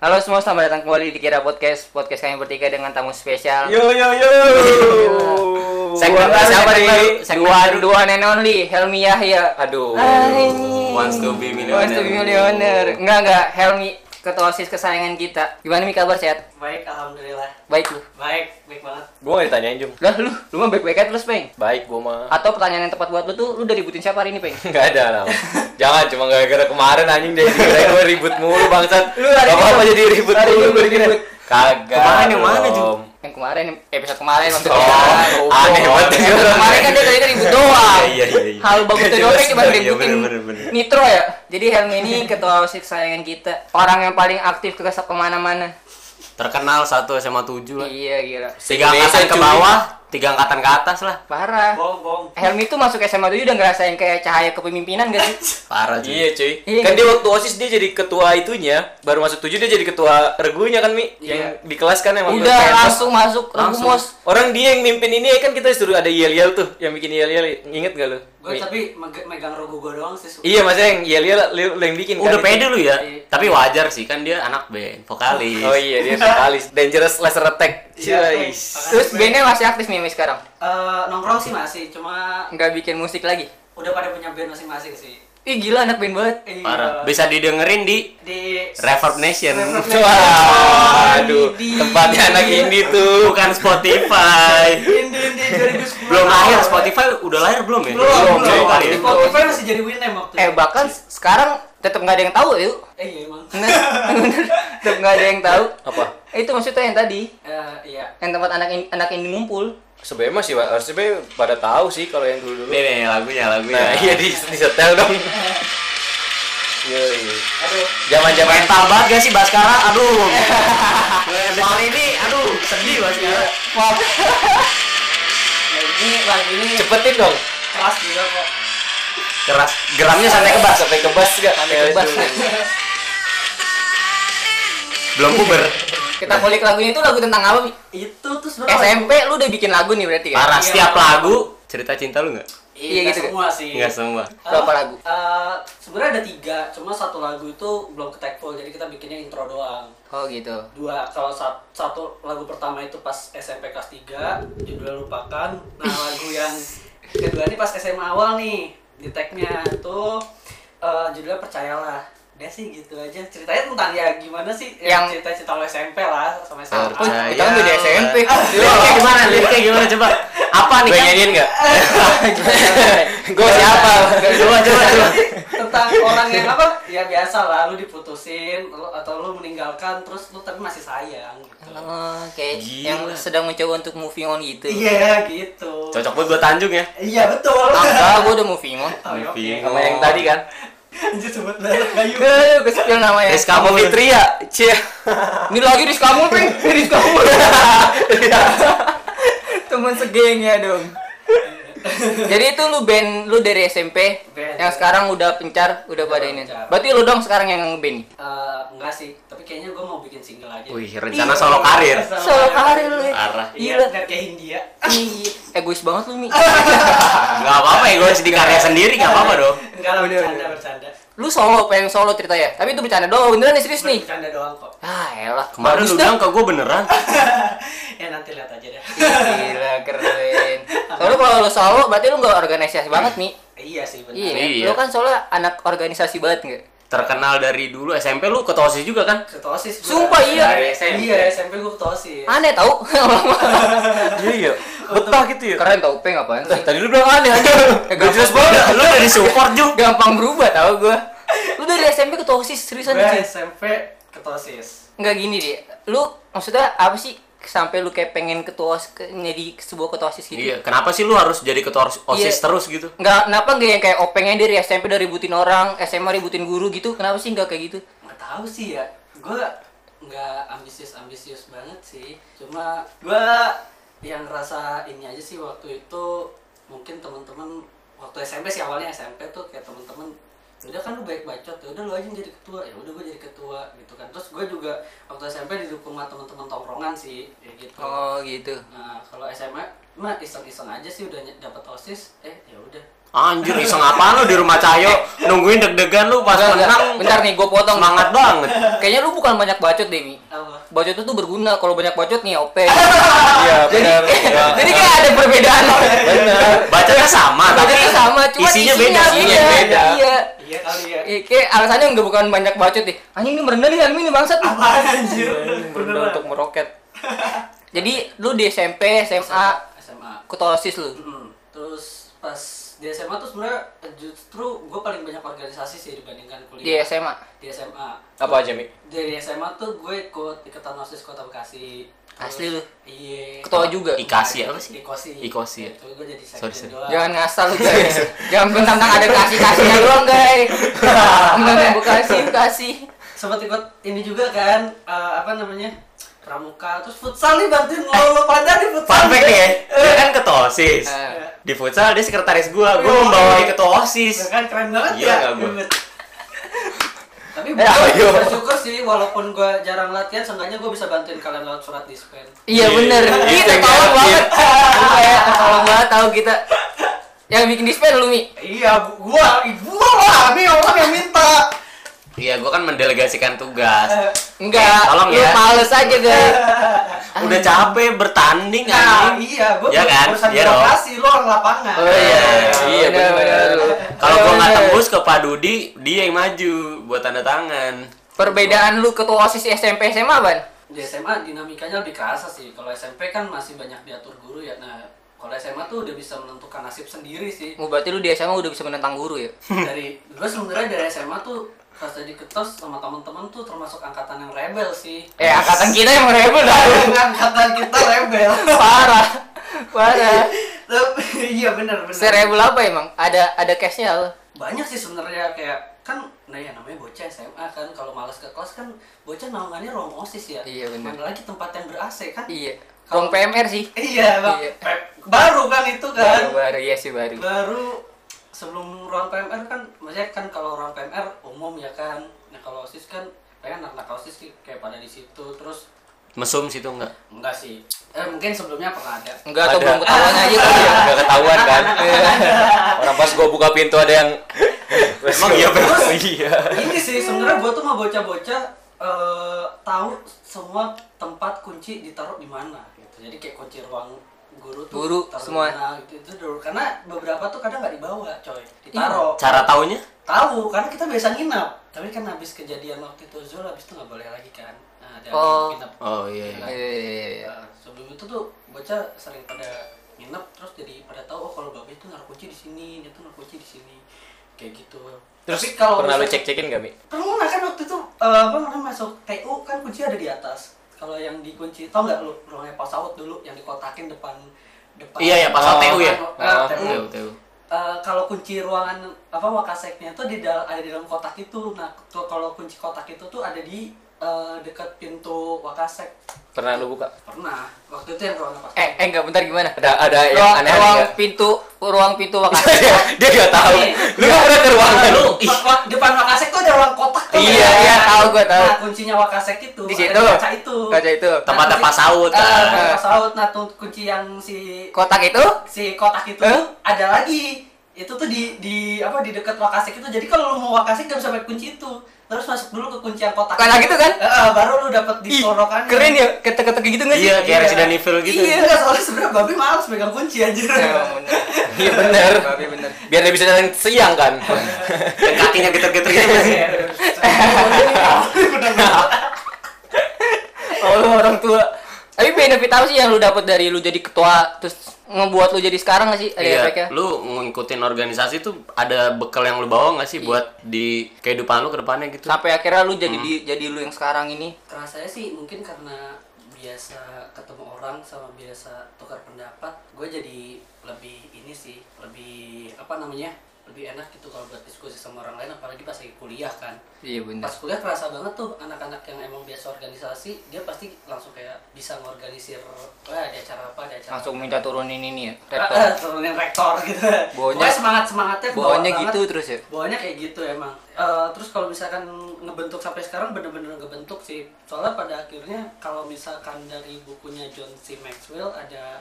Halo semua, selamat datang kembali di Kira Podcast Podcast kami bertiga dengan tamu spesial Yo yo yo. Segmen siapa nih? Segmen Dua, and only, Helmi Yahya Aduh. Anjing. Wants to be millionaire. Wants to be millionaire Enggak, enggak, Helmi ketua OSIS kesayangan kita Gimana Mi kabar sehat? Baik, alhamdulillah. Baik lu Baik, baik banget. Gua gak ditanyain Jung. Lah lu, lu mah baik-baik aja terus Peng Baik gua mah. Atau pertanyaan yang tepat buat lu tuh, lu udah ributin siapa hari ini Peng? Enggak ada lah. Jangan cuma gara-gara kemarin anjing deh gua ribut mulu bangsat. Lu hari Gak tuh- jadi ribut hari ini mulu dikira. ribut. Kagak. Kemarin yang mana, Jung? Yang kemarin, episode kemarin maksudnya Oh, aneh banget. Episode kemarin kan dia tadi ribut doang. Iya iya iya. Hal bagus itu doang cuma Iya, ributin. Nitro ya. Jadi Helmi ini ketua OSIS kesayangan kita. Orang yang paling aktif ke ke mana-mana. Terkenal satu SMA 7 lah. Iya gila. Tiga angkatan ke bawah, tiga angkatan ke atas lah. Parah Bohong, bohong. Helmi tuh masuk SMA 7 udah ngerasain kayak cahaya kepemimpinan gak sih? Parah cuy. Iya cuy. Iya, kan dia waktu OSIS dia jadi ketua itunya, baru masuk tujuh dia jadi ketua regunya kan Mi, Iya. yang di kelas kan emang Udah langsung masuk Langsung. rumus Orang dia yang mimpin ini kan kita suruh ada yel-yel tuh, yang bikin yel-yel, inget gak lu? Gue tapi meg- megang rogo gue doang sih. Su. Iya maksudnya yang yel-yel lu, lu yang bikin Udah kan, pede itu. lu ya. Iya. Tapi wajar sih kan dia anak band, vokalis. Oh iya dia vokalis Dangerous Laser Attack. Iya, Terus bandnya masih aktif nih Mi, sekarang? Eh, nongkrong sih masih, cuma Nggak bikin musik lagi? udah pada punya band masing-masing sih. Ih gila anak band banget Iya. Parah. Bisa didengerin di di Reverb Nation. Reverb Nation. Wah, Oh, aduh, di- tempatnya anak indie tuh. Bukan Spotify. Indi Indi 2010. belum lahir Spotify udah lahir belum ya? Belum, Belum, belum. belum kali ya. Spotify masih jadi Winem waktu Eh itu. bahkan sekarang tetap nggak ada yang tahu yuk Eh iya emang. Bener. tetap nggak ada yang tahu Apa? Itu maksudnya yang tadi Eh, iya. Yang tempat anak in- anak ini ngumpul Sebenarnya masih harusnya pada tahu sih kalau yang dulu dulu. Nih nih lagunya lagunya. Nah, iya di disetel dong. Iya, iya. Aduh. Zaman-zaman Mental banget gak sih Baskara? Aduh. Soal ini, aduh sedih Baskara. Maaf Nah, ini lagu ini cepetin dong. Keras juga kok. Keras. Geramnya sampai ke bas. Sampai ke bas enggak? Sampai ke bas. Belum puber. Kita kulik lagunya itu lagu tentang apa? Itu tuh sebenarnya SMP lu udah bikin lagu nih berarti kan? Parah. Iya. Setiap lagu cerita cinta lu nggak? Iya, Iya, gitu, semua sih. Nggak semua. Berapa lagu? Eh, sebenarnya ada tiga, cuma satu lagu itu belum ke tag full, jadi kita bikinnya intro doang. Oh gitu Dua, kalau sat- satu lagu pertama itu pas SMP kelas 3, judulnya lupakan. Nah lagu yang kedua ini pas SMA awal nih, di tagnya tuh eh, judulnya percayalah. Udah sih gitu aja. Ceritanya tentang ya gimana sih? Yang- cerita-cerita lo SMP lah sama SMA. Oh, kita kan udah di SMP Liriknya gimana? Liriknya gimana coba? Apa nih Gue nyanyiin enggak? Gue siapa? Coba coba coba. tentang orang yang apa ya biasa lah lu diputusin lu- atau lu meninggalkan terus lu tapi masih sayang gitu. Oh, kayak Gila. yang sedang mencoba untuk moving on gitu iya gitu Cocok banget buat Tanjung ya. iya betul Ah, Enggak, gua udah moving on Oh, iya. Moving Sama yang tadi kan? Anjir sebut banget kayu Eh, gue spill namanya Rizka Mul. Fitria. Cie. Ini lagi Rizka Mul, Peng Rizka Mul Temen segengnya dong Jadi itu lu band lu dari SMP Band. Yang sekarang udah pencar, udah pada ini pencar. Berarti lu dong sekarang yang ngeband nih? Eh, enggak sih tapi kayaknya gue mau bikin single aja Wih, rencana solo karir. Solo karir lu ya Parah. iya biar kayak India Iya, egois banget lu Mi Gak apa-apa ya, gue di karya sendiri gak apa-apa dong. enggak lah bercanda bercanda Lu solo, pengen solo cerita ya? Tapi itu bercanda doang, beneran nih serius nih? bercanda doang kok Ah, elah Kemarin Bagus lu bilang ke gue beneran. ya nanti lihat aja deh Gila, keren Soalnya kalau lu solo, berarti lu gak organisasi banget Mi iya sih benar Iya, Iya. lu kan soalnya anak organisasi banget nggak? Terkenal dari dulu SMP lu ketua OSIS juga kan? ketua osis gua. Sumpah, iya. Dari SMP iya SMP gue ketua osis Aneh tau? Iya iya. Betah gitu ya. Keren tau, peng apaan sih? Tadi lu bilang aneh aja. Gak jelas banget. Lu udah disupport juga. Gampang berubah tau gua. Lu dari SMP ke OSIS seriusan gue sih? SMP ketua osis Enggak gini deh. Lu maksudnya apa sih sampai lu kayak pengen ketua OSIS ke, jadi sebuah ketua OSIS gitu? Iya, kenapa sih lu harus jadi ketua OSIS Iya. terus gitu? Enggak, kenapa enggak yang kayak opengnya dari SMP udah ributin orang, SMA ributin guru gitu? Kenapa sih enggak kayak gitu? nggak tahu sih ya gue nggak ambisius ambisius banget sih cuma gue yang ngerasa ini aja sih waktu itu mungkin teman-teman waktu SMP sih awalnya SMP tuh kayak teman-teman udah kan lu baik bacot ya udah lu aja yang jadi ketua. Ya udah gue jadi ketua gitu kan. Terus gue juga waktu SMP didukung sama teman-teman tongkrongan sih kayak gitu. Oh gitu. nah kalau SMA mah iseng-iseng aja sih udah dapat osis eh ya udah Anjir, iseng apaan lu di rumah Cahyo? Nungguin deg-degan lu pas Enggak, enggak. menang. Bentar nih, gue potong. Semangat banget. Kayaknya lu bukan banyak bacot deh, Mi. Apa? Bacot itu tuh berguna. Kalau banyak bacot nih OP. Iya, jadi, benar. Ya. jadi kayak ada perbedaan. Benar. Bacanya sama, tapi Bacotnya sama, cuma isinya beda. Isinya beda. Iya. Iya kali ya. Eh, kayak alasannya nggak bukan banyak bacot deh. Anjing ini merendah nih Helmi nih bangsat. Apaan anjir? Merendah untuk meroket. Jadi lu di SMP, SMA, SMA. ketua OSIS lu. Terus pas di SMA tuh sebenarnya justru gue paling banyak organisasi sih dibandingkan Di kuliah. SMA. Di SMA. Apa aja, Mi? Dari SMA tuh gue ikut ikatan OSIS Kota Bekasi. Terus- Asli lu? Iya. Ketua juga. Ikasi apa sih? Ikosi. Ikosi ya? Itu gue jadi Sorry, sorry. doang. Jangan ngasal lu guys. Jangan bentang-bentang ada kasih-kasihnya doang guys. Bentang kasih kasih. Sempat ikut ini juga kan eh, apa namanya? Pramuka terus futsal nih bantuin lo lo pada di futsal. Fun fact nih ya, dia kan ketua OSIS. Eh. Di futsal dia sekretaris gua, gua Oh, membawahi iya. ketua OSIS. kan keren banget Iya ya. Tapi Eh, gue ayo. bersyukur sih walaupun gue jarang latihan, seenggaknya gue bisa bantuin kalian lewat surat dispen. Iya bener. Gitu, Kita gitu. tolong banget. Iya, tolong banget tahu kita. Yang bikin dispen lu Mi. Iya, gua, gua lah, nih orang yang minta. Iya, gua kan mendelegasikan tugas. Enggak, Eh, tolong lu ya. males aja guys. Udah capek bertanding Nah, anjing. iya, gua Iya kan? urusan Iya dong. birokrasi, lo orang lapangan. Oh iya, Iya, bener. bener. Kalau gua nggak Bener. tembus ke Pak Dudi, dia yang maju buat tanda tangan. Perbedaan lu ketua OSIS SMP SMA, Ban? Di SMA dinamikanya lebih kerasa sih. Kalau SMP kan masih banyak diatur guru ya. Nah, kalau SMA tuh udah bisa menentukan nasib sendiri sih. Oh, berarti lu di SMA udah bisa menentang guru ya? dari gue sebenarnya dari SMA tuh pas jadi ketos sama teman-teman tuh termasuk angkatan yang rebel sih. Eh, angkatan kita yang rebel dah. angkatan kita rebel. Parah. Parah. Tapi iya benar benar. Serebel apa emang? Ada ada case-nya apa? banyak sih sebenarnya kayak kan nah ya namanya bocah SMA kan kalau malas ke kelas kan bocah naungannya ruang osis ya Iya, bener. mana lagi tempat yang ber AC kan Iya. Ruang PMR sih. iya, bang Iya. Baru kan itu kan Baru, baru iya sih baru. baru sebelum ruang PMR kan maksudnya kan kalau ruang PMR umum ya kan nah kalau osis kan kayak anak-anak osis sih kayak pada di situ terus Mesum situ enggak? enggak sih eh mungkin sebelumnya pernah ada Enggak atau belum ketahuan aja kali ya. Gak ketahuan kan? Orang pas gua buka pintu ada yang Emang iya, Bro? Iya. ini sih sebenarnya gua tuh mau bocah-bocah eh, tahu semua tempat kunci ditaruh di mana gitu. Jadi kayak kunci ruang guru tuh Guru, taruh semua. di mana, gitu, itu dulu karena beberapa tuh kadang nggak dibawa coy ditaruh Cara taunya? tahu karena kita biasa nginap tapi kan habis kejadian waktu itu Zul habis itu nggak boleh lagi kan nah ada Oh. nginap Oh iya. iya. Iya, iya, iya. Nah, sebelum itu tuh bocah sering pada nginep terus jadi pada tahu oh kalau babe itu naruh kunci di sini dia tuh naruh kunci di sini kayak gitu Terus kalau pernah lu misalkan- cek-cekin gak, Mi? Pernah kan waktu itu eh, apa namanya masuk TU kan kunci ada di atas. Kalau yang dikunci, tau nggak lu ruangnya pas out dulu yang dikotakin depan depan. Iya, ya, pas Oh. TU ya. Nah, TU. Kalau kunci ruangan apa wakaseknya tuh di dal- ada di dalam kotak itu. Nah, kalau kunci kotak itu tuh ada di eh, dekat pintu wakasek. Pernah lu buka? Pernah. Waktu itu yang ruangan pas. Eh, eh enggak bentar gimana? Ada ada yang Ruang, aneh-aneh ruang nggak? pintu ruang pintu wakasek. dia gak tahu. Nih. Lu gak pernah ke ruangan lu? Wa- depan wakasek tuh ada ruang kotak tuh. Iya, kan? iya, tahu gua, tahu. Nah, kuncinya wakasek itu Di situ. kaca itu. Kaca itu. Tempatnya pas saut Ah, kan. pas saut. Nah, tuh kunci yang si Kotak itu? si kotak itu tuh ada lagi itu tuh di di apa di dekat wakasek itu jadi kalau lu mau wakasek gak bisa pakai kunci itu terus masuk dulu ke kunci yang kotak Kotak itu kan? Eh, baru lu dapet di Ih, sorokan keren ya, ketek-ketek gitu nggak sih? Iya, kayak Iya. Resident Evil gitu. iya enggak soalnya sebenarnya babi males pegang kunci anjir Ya, bener. Iya bener. Babi bener. Biar dia bisa jalan siang kan. Yang kakinya geter-geter gitu masih. Oh, orang tua. Tapi benefit apa sih yang lu dapat dari lu jadi ketua terus ngebuat lu jadi sekarang nggak sih? Ada efeknya? Iya, lu ngikutin organisasi tuh ada bekal yang lu bawa nggak sih buat di kehidupan lu ke depannya gitu? Sampai akhirnya lu jadi di, jadi lu yang sekarang ini. rasanya sih mungkin karena biasa ketemu orang sama biasa tukar pendapat gue jadi lebih ini sih lebih apa namanya lebih enak gitu kalau buat diskusi sama orang lain apalagi pas lagi kuliah kan Iya bener. pas kuliah kerasa banget tuh anak-anak yang emang biasa organisasi dia pasti langsung kayak bisa ngorganisir wah ada acara apa ada acara Langsung apa. minta turunin ini ya. Rektor. ah, turunin rektor gitu Bawanya- Pokoknya semangat semangatnya Bawahnya gitu terus ya. bawahnya kayak gitu emang Eh, terus kalau misalkan ngebentuk sampai sekarang bener-bener ngebentuk sih soalnya pada akhirnya kalau misalkan dari bukunya John C Maxwell ada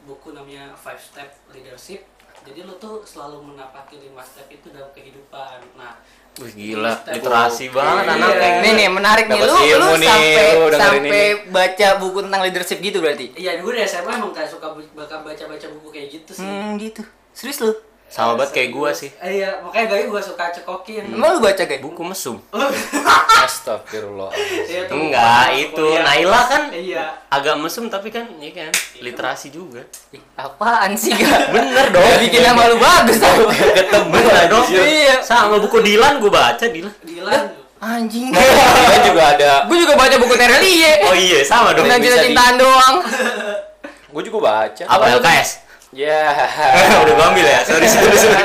buku namanya Five Step Leadership. Jadi lu tuh selalu menapaki lima step itu dalam kehidupan. Nah, Wih gila, Step- literasi banget Iya. anaknya. Nih nih menarik nih Dapat lu lu ilmu nih, sampai lu sampai baca buku tentang leadership gitu berarti. iya gue dari SMA emang kayak suka bakal baca-baca buku kayak gitu sih. Hmm gitu. Serius lu? Sama banget kayak gua sih. Iya, makanya gue gue suka cekokin. Emang lu baca guys? Buku mesum. Astagfirullah. Iya, tuh, Enggak, itu. Naila kan Iya. agak mesum tapi kan ya kan literasi juga. Ih, apaan sih gak? Bener dong. Bikin nama lu bagus tau. Ketemu lah dong. Iya. Sama buku Dilan gua baca Dilan. Dilan. Anjing. Kan juga ada. Gue juga baca buku Terelie. Oh iya, sama dong. Di- cinta-cintaan doang. Gue juga baca. Apa LKS? Ya. Udah gua ambil ya. Sorry, sorry, sorry.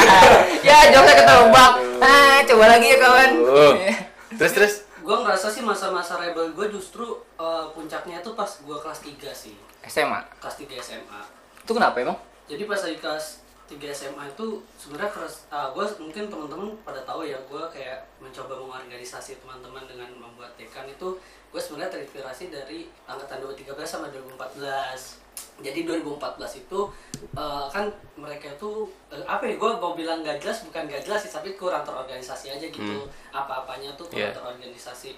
ya, jokesnya ketebak. Ah, coba lagi ya kawan. Uh. Terus terus. Gue ngerasa sih masa-masa rebel gue justru eh, puncaknya itu pas gue kelas 3 sih. SMA. Kelas 3 SMA. Itu kenapa emang? Jadi pas lagi kelas 3 SMA itu sebenarnya keras gue mungkin teman-teman pada tahu ya gue kayak mencoba mengorganisasi teman-teman dengan membuat dekan itu gue sebenarnya terinspirasi dari angkatan 2013 sama 2014 jadi 2014 itu eh, kan mereka itu eh, apa ya gue mau bilang gak jelas bukan gak jelas sih tapi kurang terorganisasi aja gitu. Apa-apanya tuh kurang Iya. terorganisasi.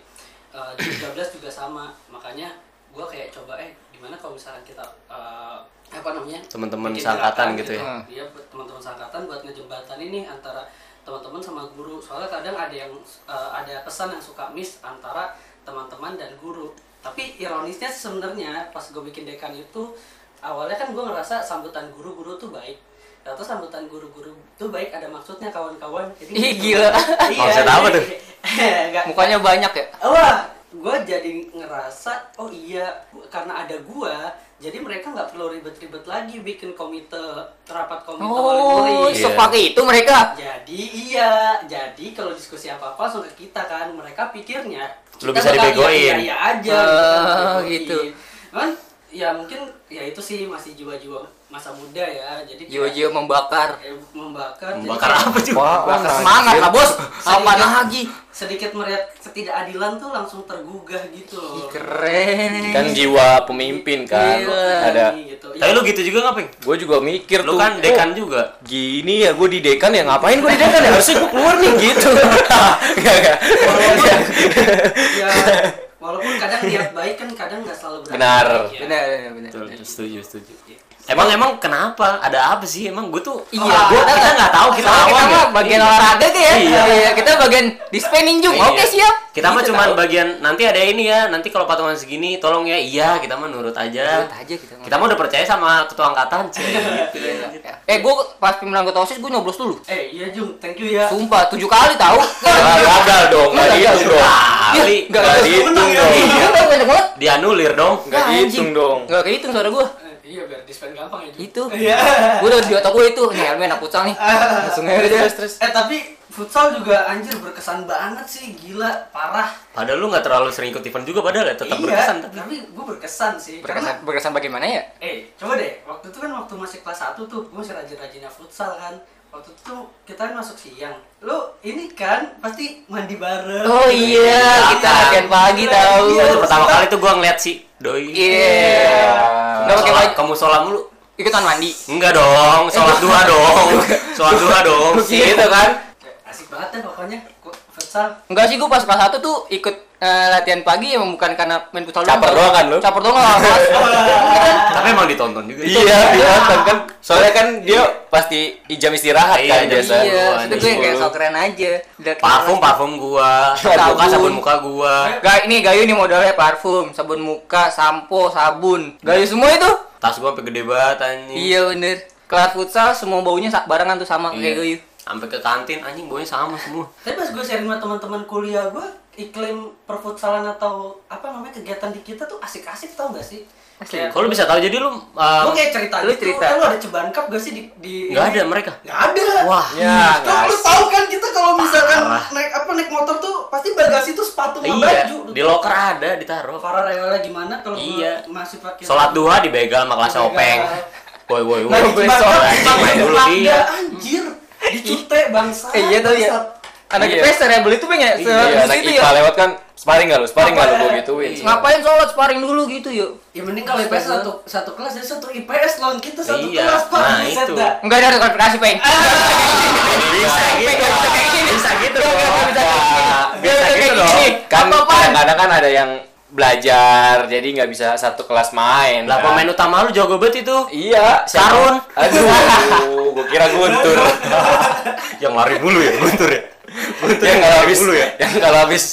Eh, 2013 juga sama makanya gue kayak coba eh gimana kalau misalkan kita eh, apa namanya Teman-teman gerakan gitu ya. Hmm. Iya, teman-teman seangkatan buat ngejembatan ini antara teman-teman sama guru. Soalnya kadang ada yang eh, ada pesan yang suka miss antara teman-teman dan guru. Tapi ironisnya sebenarnya pas gue bikin dekan itu awalnya kan gue ngerasa sambutan guru-guru tuh baik. Ternyata sambutan guru-guru tuh baik ada maksudnya kawan-kawan. Jadi Ih, gila. Maksud apa tuh? Enggak. Mukanya banyak ya? Wah, gue jadi ngerasa oh iya karena ada gua jadi mereka nggak perlu ribet-ribet lagi bikin komite rapat komite Oh, murid. Iya. sepakai itu mereka. Jadi iya, jadi kalau diskusi apa-apa langsung ke kita kan, mereka pikirnya Lu bisa dibegoin. Iya, iya aja. Dibegoin. gitu. Kan ya mungkin ya itu sih masih jiwa-jiwa masa muda ya. Jadi Jiwa-jiwa membakar. eh, membakar. jadi Membakar kayak apa sih? Bakar semangat lah bos. Apa lagi? Sedikit melihat ketidakadilan tuh langsung tergugah gitu loh. Keren. Kan jiwa pemimpin kan. Iya. Ada. gitu. Tapi lu gitu juga ngapain? Gue juga mikir Lu tuh. kan kok dekan juga. Gini ya gue di dekan ya ngapain gue di dekan ya harusnya gue keluar nih gitu. Enggak enggak. ya walaupun kadang niat baik kan kadang nggak selalu Benar. ya. Benar, benar, benar. Betul, setuju, setuju. Emang emang kenapa? Ada apa sih? Emang gue tuh Iya, gua, kita- nggak tahu kita awam kita ya. mah bagian olahraga tuh ya. Iya. Iya, kita bagian dispenning juga. Iya. Oke, siap. Kita mah Gitu tahu. bagian nanti ada ini ya. Nanti kalau patungan segini tolong ya. Iya, kita mah nurut aja. Nurut aja kita mah. Kita mah udah percaya sama ketua angkatan, cuy. Gitu. Eh, gue pas pimpinan ketua OSIS gue nyoblos dulu. eh iya Jung thank you ya Sumpah, tujuh kali tahu. Ah, Gagal dong, enggak Gagal. dihitung dong. Kali Enggak Nggak dihitung dong. Iya, dianulir dong. Enggak dihitung dong. Enggak kehitung suara gue. Iya biar dispen gampang ya Itu. iya Gue udah di otak gue itu. Nih, Helmi anak futsal nih. Langsung aja udah. Terus terus. eh tapi futsal juga anjir berkesan banget sih gila parah Padahal lu nggak terlalu sering ikut event juga padahal ya tetap iya berkesan tapi. tapi gue berkesan sih Berkesan, karena berkesan bagaimana ya? eh coba deh waktu itu kan waktu masih kelas 1 tuh gue masih rajin-rajinnya futsal kan waktu itu tuh kita kan masuk siang lu ini kan pasti mandi bareng Oh iya, kita latihan pagi tahu. Iya. Itu pertama kali tuh gua ngeliat si doi. Iya. Udah pakai baju Kamu sholat mulu? ikutan mandi. Enggak dong, sholat duha dong. Sholat duha dong. Gitu kan. asik banget deh pokoknya futsal Enggak sih, gue pas kelas 1 tuh ikut eh, latihan pagi emang bukan karena main futsal Caper doang kan lu? Caper doang lah. kelas. Tapi emang ditonton juga. Iya, ditonton kan. Soalnya kan dia pasti jam istirahat Iya, kan biasa. Iya, itu gue kayak sok keren aja. Parfum parfum gua, sabun muka Sabun. muka gua. Gak, ini Gayu nih modalnya parfum, sabun muka, sampo, sabun. Gayu semua itu. Tas gua sampai gede banget anjing. Iya bener. Kelas futsal semua baunya barengan tuh sama kayak Iya. Gayu. Sampai ke kantin anjing baunya sama semua. Tapi pas gue sharing sama teman-teman kuliah gue, iklim perfutsalan atau apa namanya kegiatan di kita tuh asik-asik tau gak sih? Asli. Kalau lu bisa tahu jadi lu gue um, kayak cerita lu gitu, cerita. eh, lu ada ceban cup gak sih di... di nggak ini? ada mereka. Nggak ada. Wah, Ya, Kan lu tahu kan kita kalau misalkan Parah. naik apa naik motor tuh pasti bagasi tuh sepatu sama iya. baju. Di loker ada ditaruh. Parah rela gimana kalau Iya. masih pakai Sholat duha dibegal sama kelas openg. Woi woi woi. Nah, dulu dia. anjir. Dicute bangsa. Eh, iya tau ya. Anak Iya. IPS rebel itu pengen se Iya, anak itu IPA ya. lewat kan Sparring nggak lu? Sparring nggak lu gue gituin? Ngapain sholat sparring dulu gitu yuk? Ya mending kalau IPS satu satu kelas jadi satu IPS lawan kita satu Iya, kelas pak. nah itu. dah. Enggak ada klarifikasi, Peng. Bisa gitu. Bisa gitu. Bisa gitu dong. Kan kadang-kadang kan ada yang belajar, jadi nggak bisa satu kelas main. Lah kan? pemain utama lu jago banget itu. Iya, siapa? Karun. Aduh, gue kira Guntur. Yang lari dulu ya, Guntur ya. Guntur yang kalau habis yang kalau habis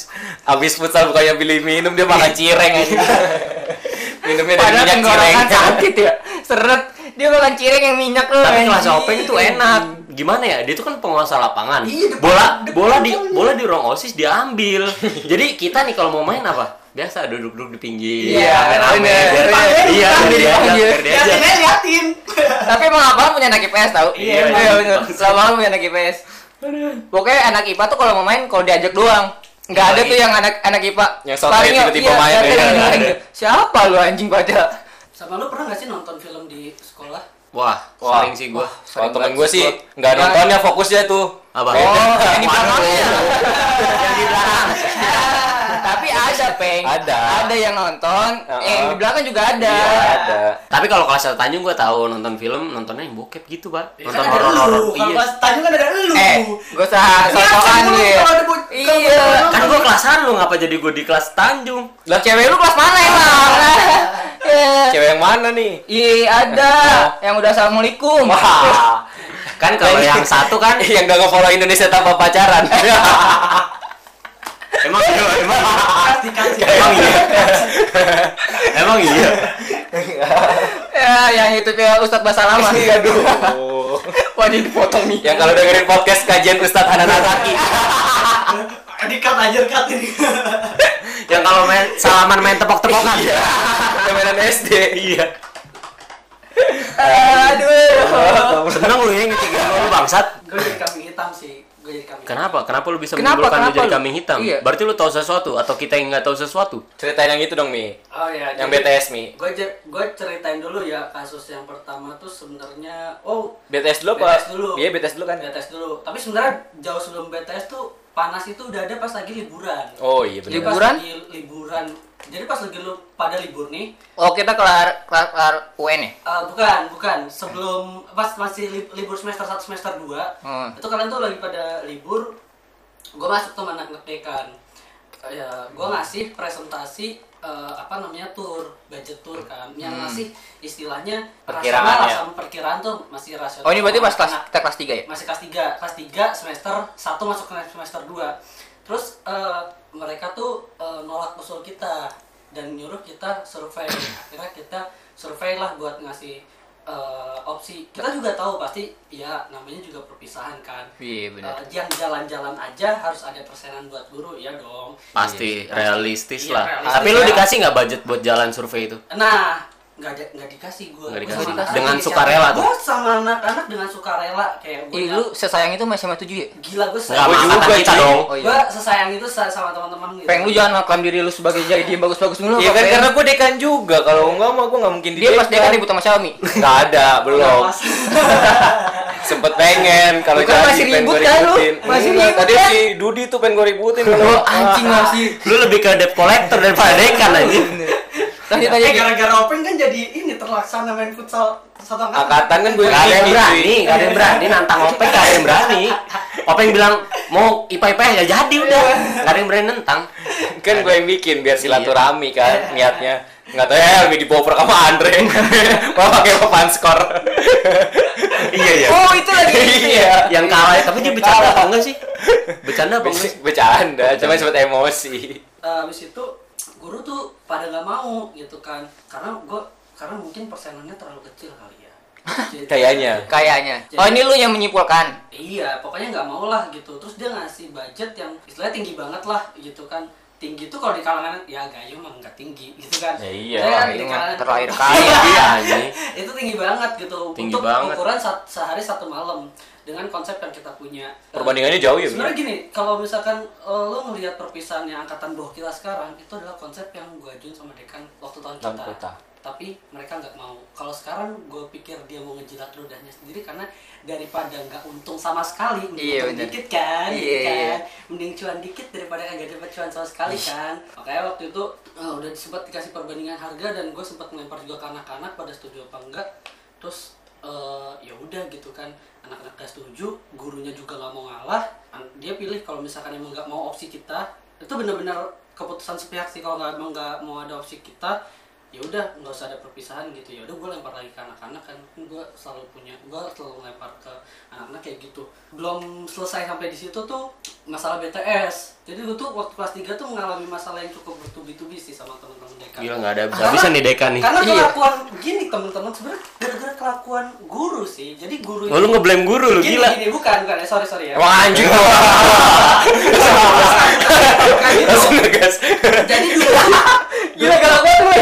habis futsal bukannya beli minum dia makan cireng aja. Minumnya dari Padahal minyak cireng. sakit ya. Seret. Dia makan cireng yang minyak tuh. Tapi kelas. Openg itu enak. Gimana ya? Dia tuh kan penguasa lapangan. Iya, depan- bola depan bola di bola di ruang OSIS diambil. Jadi kita nih kalau mau main apa? Biasa duduk-duduk di pinggir. Iya, rame-rame. Iya, dipanggil. Liatin liatin. Tapi emang abang punya anak IPS tau? Iya, iya emang. bener. Selama punya anak IPS. Pokoknya anak IPA tuh kalau mau main kalau diajak doang. Nggak ada tuh yang anak anak IPA. Yang sotoy Sparring, tiba-tiba iya, main, iya, iya, iya. Siapa lu anjing pada? Sama lu pernah gak sih nonton film di sekolah? Wah, Wah. sering sih gua. Kalau temen gue sih sport. nggak Ya. nontonnya fokusnya tuh. Apa? Oh, yang di Waduh. belakang ya. Yang di belakang. Ada, Peng. Ada. Ada yang nonton, Uh-uh. yang di belakang juga ada. Iya, ada. Tapi kalau kelas satu Tanjung gua tahu nonton film, nontonnya yang bokep gitu, Pak. Ya, Nonton horor-horor. lu. Kalau Iya. pas Tanjung kan ada lu. Eh, gue usah Iya, sosokan kan, lu ya. Iya. Kan gua kelasan lu, ngapa jadi gua di kelas Tanjung? Lah cewek lu kelas mana emang? Iya. Cewek yang mana nih? Iya ada yang udah assalamualaikum. Wah. Kan kalau yang satu kan yang gak nge-follow Indonesia tanpa pacaran. emang iya, emang Kasih kasih. emang iya. Emang iya. ya yang itu kayak Ustadz Bahasa Lama. Aduh. Oh. Wah ini dipotong nih. yang kalau dengerin podcast kajian Ustadz Hanan Azaki. Di cut aja cut ini. Yang kalau main salaman main tepok-tepokan. Iya. Kemenan SD. Iya. Aduh. Seneng lu ya ngetikin lu bangsat. Gue jadi kambing hitam sih. Jadi kambing. Kenapa? Kenapa lu bisa Kenapa? menimbulkan lu Kenapa jadi lu? kambing hitam? Iya. Berarti lu tahu sesuatu atau kita yang nggak tahu sesuatu? Ceritain yang itu dong, Mi. Oh ya. Yang BTS, Mi. Gue gue ceritain dulu ya kasus yang pertama tuh sebenarnya oh BTS dulu apa? BTS dulu. Iya, BTS dulu kan. BTS dulu. Tapi sebenarnya jauh sebelum BTS tuh panas itu udah ada pas lagi liburan. Oh iya benar. pas Liburan? lagi liburan. Jadi pas lagi lu pada libur nih, Oh kita kelar kelar, kelar UN ya? eh, bukan, bukan. Sebelum pas masih li- libur semester 1 semester 2, Hmm. itu kalian tuh lagi pada libur. Gue masuk tuh anak ngetik kan. Eh, Ya, gue ngasih presentasi eh, apa namanya tour, budget tour kan. Yang ngasih istilahnya Perkiraan rasional ya? sama perkiraan tuh masih rasional. Oh ini berarti pas kelas Anak- kita kelas 3 ya? masih kelas 3 kelas 3 semester 1 masuk ke semester 2 terus eh, mereka tuh eh, nolak usul kita dan nyuruh kita survei akhirnya kita survei lah buat ngasih eh, opsi kita juga tahu pasti ya namanya juga perpisahan kan Iya benar. Eh, yang jalan-jalan aja harus ada persenan buat guru ya dong Pasti realistis Iya, lah. realistis Tapi lu ya. dikasih nggak budget buat jalan survei itu? nah nggak ada nggak dikasih gue Nggak dikasih. Dengan sukarela tuh? gue sama anak-anak dengan sukarela kayak gue Ih lu sesayang itu masih sama 7 ya? gila gue Nggak Gua sama juga, cuy. dong. Oh iya. gue sesayang itu sa- sama teman-teman gitu Peng lu jangan ngaklaim diri lu sebagai jadi dia bagus-bagus dulu. Iya kan Peng? karena gue dekan juga. Kalau enggak mah gue nggak mungkin di dia pas dia kan ribut sama Xiaomi. Nggak ada, belum. Sempet pengen kalau jadi masih pengen ribut gue kan lu? Masih Enggak, ribut Tadi si Dudi tuh pengen gue ributin. Oh, anjing masih. Lu lebih ke debt collector daripada dekan aja. Tadi Eh tadi gara-gara Openg kan jadi ini terlaksana main futsal satu angkatan. Angkatan kan gue ada yang berani, gak ada yang berani nantang Openg, gak ada yang berani. Openg bilang mau IPA IPA ya jadi udah, gak ada yang berani nentang. kan gue yang bikin biar silaturahmi Iya. kan niatnya nggak tahu ya lebih dibawa sama Andre mau pakai papan skor Iya iya. Oh itu lagi. iya Yang kalah, tapi dia bercanda apa enggak sih? Bercanda apa enggak sih? bercanda cuma sempat emosi Eh, Habis itu guru tuh pada nggak mau gitu kan. Karena gue karena mungkin persenannya terlalu kecil kali ya. Jadi- Kayaknya. Kayaknya. Oh ini lu yang menyimpulkan. Iya, pokoknya nggak mau lah gitu. Terus dia ngasih budget yang istilahnya tinggi banget lah gitu kan. Tinggi tuh kalau di kalangan ya gayo mah nggak tinggi gitu kan. Ya iya, kan di kalangan- terlahir Iya, kaya. iya itu tinggi banget gitu Tinggi untuk banget. ukuran sa- sehari satu malam dengan konsep yang kita punya. perbandingannya jauh ya Mi? Sebenarnya gini, kalau misalkan eh, lo ngelihat perpisahan yang angkatan bawah kita sekarang itu adalah konsep yang gue ajuin sama dekan waktu tahun kita. kita. tapi mereka nggak mau kalau sekarang gue pikir dia mau ngejilat ludahnya sendiri karena daripada nggak untung sama sekali mending Iya, untung bener. dikit kan Iya, gitu iya. kan mending cuan dikit daripada nggak dapat cuan sama sekali kan makanya waktu itu eh, udah sempat dikasih perbandingan harga dan gue sempat ngelempar juga ke anak-anak pada setuju apa enggak terus eh, ya udah gitu kan anak-anak gak setuju gurunya juga nggak mau ngalah dia pilih kalau misalkan emang nggak mau opsi kita. Itu benar-benar keputusan sepihak sih kalau nggak emang nggak mau ada opsi kita ya udah nggak usah ada perpisahan gitu ya udah gue lempar lagi ke anak-anak kan gue selalu punya gue selalu lempar ke anak-anak kayak gitu belum selesai sampai di situ tuh masalah BTS jadi gue tuh waktu kelas 3 tuh mengalami masalah yang cukup bertubi-tubi sih sama teman-teman dekan Gila nggak ada habis-habisan nih Deka nih. karena Iya. kelakuan gini teman-teman sebenarnya gara-gara kelakuan guru sih jadi guru Oh, lu ngeblame guru lu gini, gila. gini bukan bukan ya sorry sorry ya Wah anjing. Bukan. Langsung ngegas. jadi dulu Gila kalau gua tuh.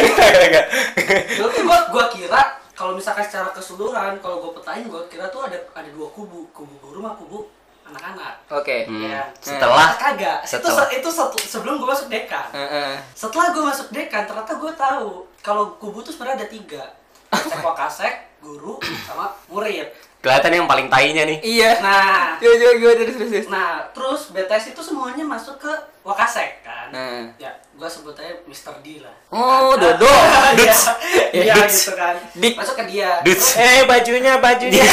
dulu tuh gua gua kira kalau misalkan secara keseluruhan kalau gua petain gua kira tuh ada ada dua kubu kubu guru sama kubu anak-anak Oke. Hmm. Ya. Setelah kagak itu Setelah. se- itu set- sebelum gua masuk dekan Heeh. setelah gue masuk dekan ternyata gue tahu kalau kubu tuh sebenarnya ada tiga sekwa kasek guru sama murid kelihatan yang paling tainya nih. Iya. nah Coba coba gua terus terus. terus. nah terus BTS itu semuanya masuk ke wakasek kan Nah. ya gue sebut aja Mr. D lah Oh, Dodo. Iya, Ya, iya Dudes. gitu kan Dik. masuk ke dia. Terus- Eh bajunya bajunya.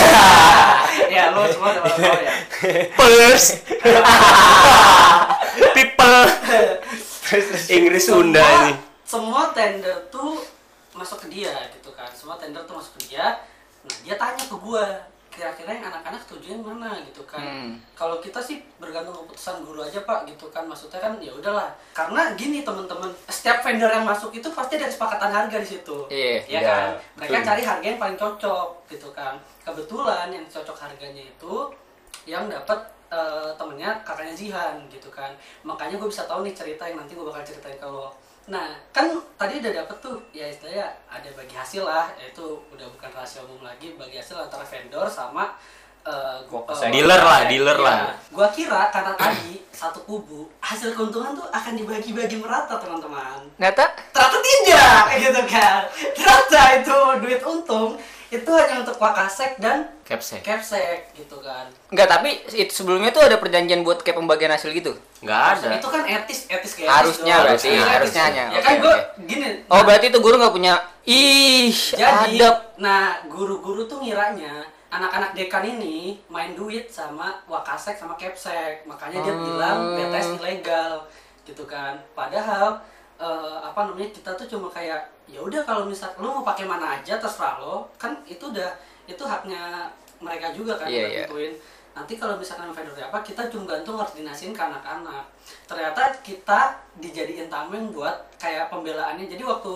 ya lo semua udah tahu ya Pers. People. Inggris Sunda ini. semua tender tuh masuk ke dia gitu kan semua tender tuh masuk ke dia nah dia tanya ke gua kira-kira yang anak-anak setuju yang mana gitu kan. Hmm. kalau kita sih bergantung keputusan guru aja pak gitu kan. Maksudnya kan ya udahlah. Karena gini teman-teman setiap vendor yang masuk itu pasti ada kesepakatan harga di situ. Iya, ya iya, kan? mereka betul. cari harga yang paling cocok gitu kan. Kebetulan yang cocok harganya itu yang dapat eh, temennya kakaknya Zihan gitu kan. Makanya gue bisa tahu nih cerita yang nanti gue bakal ceritain lo nah kan tadi udah dapet tuh ya istilahnya ada bagi hasil lah yaitu udah bukan rahasia umum lagi bagi hasil antara vendor sama eh, gu- Wakasek. eh, Dealer lah, wakasek. dealer Iya. lah. gua kira karena tadi satu kubu hasil keuntungan tuh akan dibagi-bagi merata teman-teman Ternyata ternyata tidak gitu kan ternyata itu duit untung itu hanya untuk wakasek dan Capsek. capsek gitu kan enggak tapi itu sebelumnya tuh ada perjanjian buat kayak pembagian hasil gitu. Nggak ada. itu kan etis etis kayak Harusnya etis berarti, harusnya etis. hanya. ya Oke, kan gua oke. gini Oh, nah, berarti itu guru nggak punya ih jadi adab. nah guru-guru tuh ngiranya anak-anak dekan ini main duit sama wakasek sama capsek makanya dia Hmm. bilang BTS ilegal gitu kan padahal eh, apa namanya kita tuh cuma kayak ya udah kalau misal lo mau pakai mana aja terserah lo kan itu udah itu haknya mereka juga kan Iya, buat iya. nentuin. nanti kalau misalkan vendor apa kita cuma gantung harus dinasin ke anak-anak ternyata kita dijadiin tameng buat kayak pembelaannya jadi waktu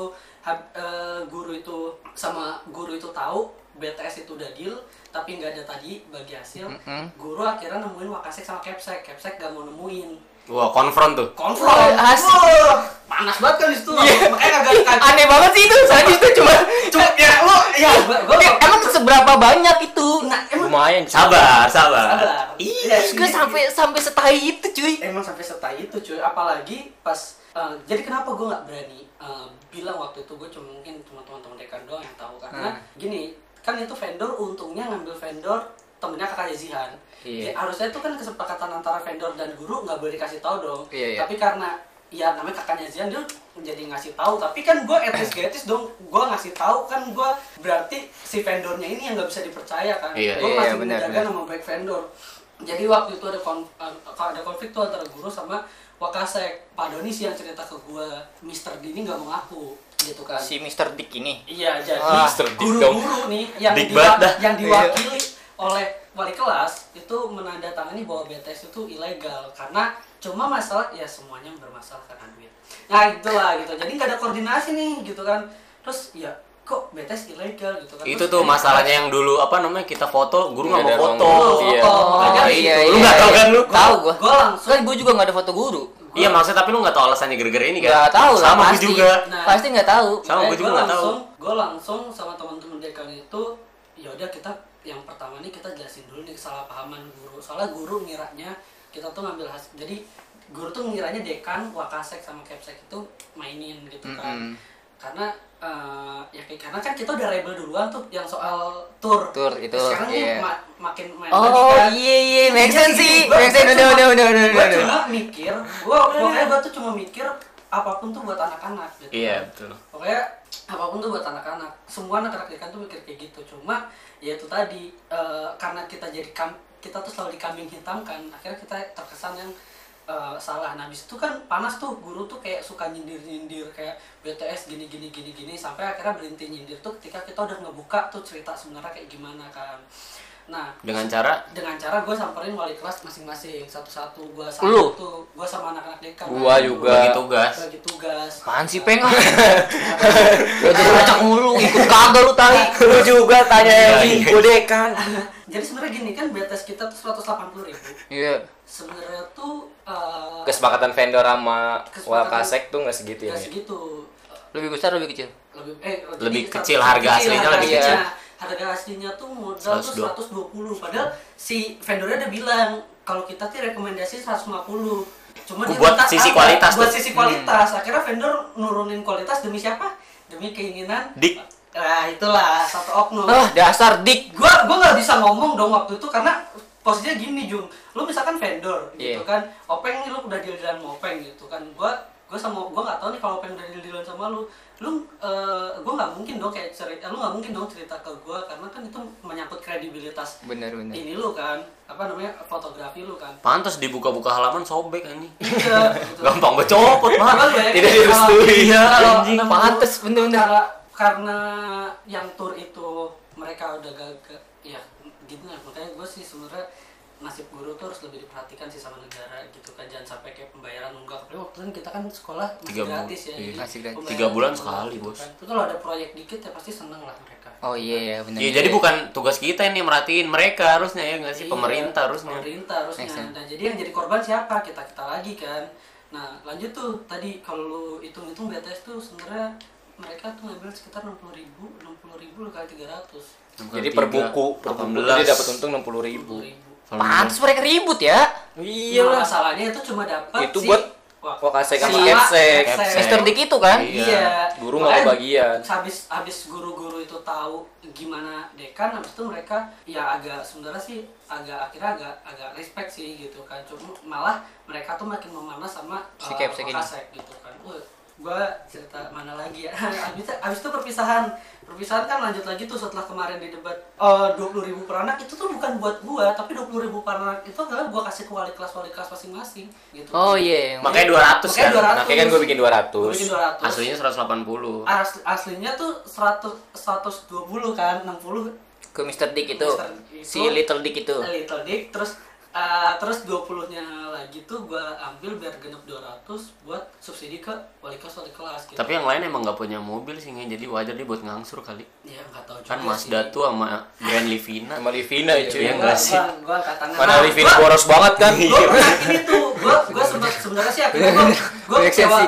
eh, guru itu sama guru itu tahu BTS itu udah deal tapi nggak ada tadi bagi hasil Mm-mm. guru akhirnya nemuin wakasek sama capsek capsek gak mau nemuin Wah, konfront tuh. konfront Wah, panas banget kan di situ Iya. makanya kagak kagak Aneh banget sih itu. Soalnya itu cuma cuma ya lo ya gua, gua Tapi emang seberapa banyak itu? nah emang Lumayan. Sabar, sabar. sabar Iya. Iya, Gue iya. sampai sampai setai itu cuy. emang sampai setai itu cuy apalagi pas eh, jadi kenapa gue nggak berani eh, bilang waktu itu gue cuma mungkin cuma teman-teman dekan doang yang tahu karena Hmm. gini kan itu vendor untungnya ngambil vendor temennya kakaknya Zihan Iya. Ya, harusnya itu kan kesepakatan antara vendor dan guru nggak boleh dikasih tahu dong Iya, iya. tapi karena ya namanya kakaknya Zihan dia jadi ngasih tahu tapi kan gue etis gak etis dong gue ngasih tahu kan gue berarti si vendornya ini yang nggak bisa dipercaya kan Iya. gue Iya, masih benar, menjaga nama baik vendor jadi waktu itu ada kon eh, ada konflik tuh antara guru sama wakasek Pak Doni sih yang cerita ke gue Mister D ini nggak mau ngaku gitu kan Si Mr. Dick ini. iya jadi. Dick guru-guru nih yang diwa- yang diwakili oleh wali kelas itu menandatangani bahwa BTS itu ilegal karena cuma masalah ya semuanya bermasalah karena duit nah itulah gitu jadi nggak ada koordinasi nih gitu kan terus ya kok BTS ilegal gitu kan Itu Terus tuh masalahnya yang dulu apa namanya kita foto, guru nggak mau ada foto. Oh, Iya. foto. Makanya Oh, iya, Lu iya, nggak tahu iya. kan lu? Tahu gua. Gua langsung Kan gue juga nggak ada foto guru. Iya maksudnya tapi lu nggak tahu alasannya gara-gara ini kan? Nggak tahu lah Sama gue pasti. juga. Nah. Pasti nggak tahu. Sama Eh, gue juga gua nggak tahu. langsung gue langsung sama teman-teman dekan itu ya udah kita yang pertama nih kita jelasin dulu nih kesalahpahaman guru soalnya guru ngiranya kita tuh ngambil hasil jadi guru tuh ngiranya dekan wakasek sama capsek itu mainin gitu kan Mm-mm. karena eh, ya kayak karena kan kita udah rebel duluan tuh yang soal tour. Tour itu, Sekarang nih iya. ma- makin main Oh kan. iya iya make sense sih, make sense udah udah udah udah udah. cuma mikir, gua pokoknya gua tuh cuma mikir apa pun tuh buat anak-anak gitu. Iya, betul. Pokoknya apa pun tuh buat anak-anak. Semua anak-anak ikan tuh mikir kayak gitu. Cuma ya itu tadi eh, karena kita jadi kam kita tuh selalu dikambing hitamkan, akhirnya kita terkesan yang eh, salah. Nah, habis itu kan panas tuh guru tuh kayak suka nyindir-nyindir kayak BTS gini gini gini gini sampai akhirnya berhenti nyindir tuh ketika kita udah ngebuka tuh cerita sebenarnya kayak gimana kan. Nah, Dengan cara dengan cara gue samperin wali kelas masing-masing satu-satu gue Lu? sama tuh gue sama anak-anak dekan Gua juga. bagi tugas. bagi tugas Apaan sih peng ah? Belajar ngacak mulu, ikut kagak lu tai. Lu juga tanya yang Iya, iya. godekan. jadi sebenarnya gini kan BTS kita tuh 180 ribu Iya. sebenarnya tuh eh, Kesepakatan vendor sama Wakasek tuh nggak segitu ya. nggak segitu Lebih besar lebih kecil. lebih eh Lebih kecil, harga aslinya lebih kecil. Harga aslinya tuh modal tuh 120. 120 padahal si vendornya udah bilang kalau kita tuh rekomendasi 150 cuma dia Buat minta sisi apa? kualitas buat tuh. sisi kualitas akhirnya vendor nurunin kualitas demi siapa demi keinginan Dik. nah itulah satu oknum Ah, dasar dik. gua gua nggak bisa ngomong dong waktu itu karena posisinya gini Jung lu misalkan vendor gitu Iya. kan openg nih lu udah dealan sama openg gitu kan gua gua sama gua nggak tahu nih kalau openg udah dealan sama lu lu eh, gua nggak mungkin dong kayak cerita lu nggak mungkin dong cerita ke gua karena kan itu menyangkut kredibilitas Bener bener. ini lu kan apa namanya fotografi lu kan Pantas dibuka-buka halaman sobek anjing. iya gitu. Gampang gue copot, lu ya, Tidak direstui. Iya, anjing. Pantes, bener-bener. karena karena yang tour itu mereka udah gagal ya gitu lah makanya gue sih sebenarnya nasib guru tuh harus lebih diperhatikan sih sama negara gitu kan jangan sampai kayak pembayaran nunggak apalagi waktu itu kita kan sekolah masih Tiga gratis ya iya. jadi Masih gratis. pembayaran Tiga bulan sekali, gitu Bos. kan. itu kalau ada proyek dikit ya pasti seneng lah mereka Oh iya iya bener. Iya, jadi bukan tugas kita ini merhatiin mereka harusnya ya nggak sih Iya, pemerintah harusnya. pemerintah harusnya nah jadi yang jadi korban siapa kita kita lagi kan nah lanjut tuh tadi kalau lu hitung hitung BTS tuh sebenarnya mereka tuh ngambil sekitar enam puluh ribu enam puluh ribu kali tiga ratus Jadi per buku, per buku dia dapat untung 60 ribu. Pantes mereka ribut ya. Iya Nah, lah. masalahnya itu cuma dapat Itu si- buat Wah, Wakasek sama Capsek. Capsek. Mister Dik itu kan? Iya. Iya. Guru nggak kebagian. Habis habis guru-guru itu tahu gimana dekan, habis itu mereka ya agak sebenarnya sih agak akhirnya agak agak respect sih gitu kan. Cuma malah mereka tuh makin memanas sama Si Capsek ini. Wakasek gitu kan. Wah, gua cerita mana lagi ya? habis habis itu perpisahan. Perpisahan kan lanjut lagi tuh setelah kemarin di debat dua puluh ribu per anak itu tuh bukan buat gua tapi dua puluh ribu per anak itu adalah gua kasih ke wali kelas wali kelas masing-masing gitu. Oh iya. yang- Makanya 200 Makanya kan. 200. Nah, kayak kan gue bikin Gua 200. bikin 200. Aslinya 180. Asli, aslinya tuh 100 120 kan 60 ke Mister Dik itu. Mr. Dik Si itu. Little Dick itu. Little Dick terus eh, terus 20 nya lagi tuh gua ambil biar genep 200 buat subsidi ke wali kelas wali kelas gitu. Tapi yang lain emang nggak punya mobil sih, jadi wajar dia buat ngangsur kali. ya enggak tahu juga Kan sih. Mazda tuh sama Grand Livina. Sama Livina Iya, cuy. iya. Gua- enggak sih. gua. Mana Livina gua- boros banget kan? Pernah ini tuh, gua gua sempat sebenarnya sih akhirnya gua gua Make sense kecewa.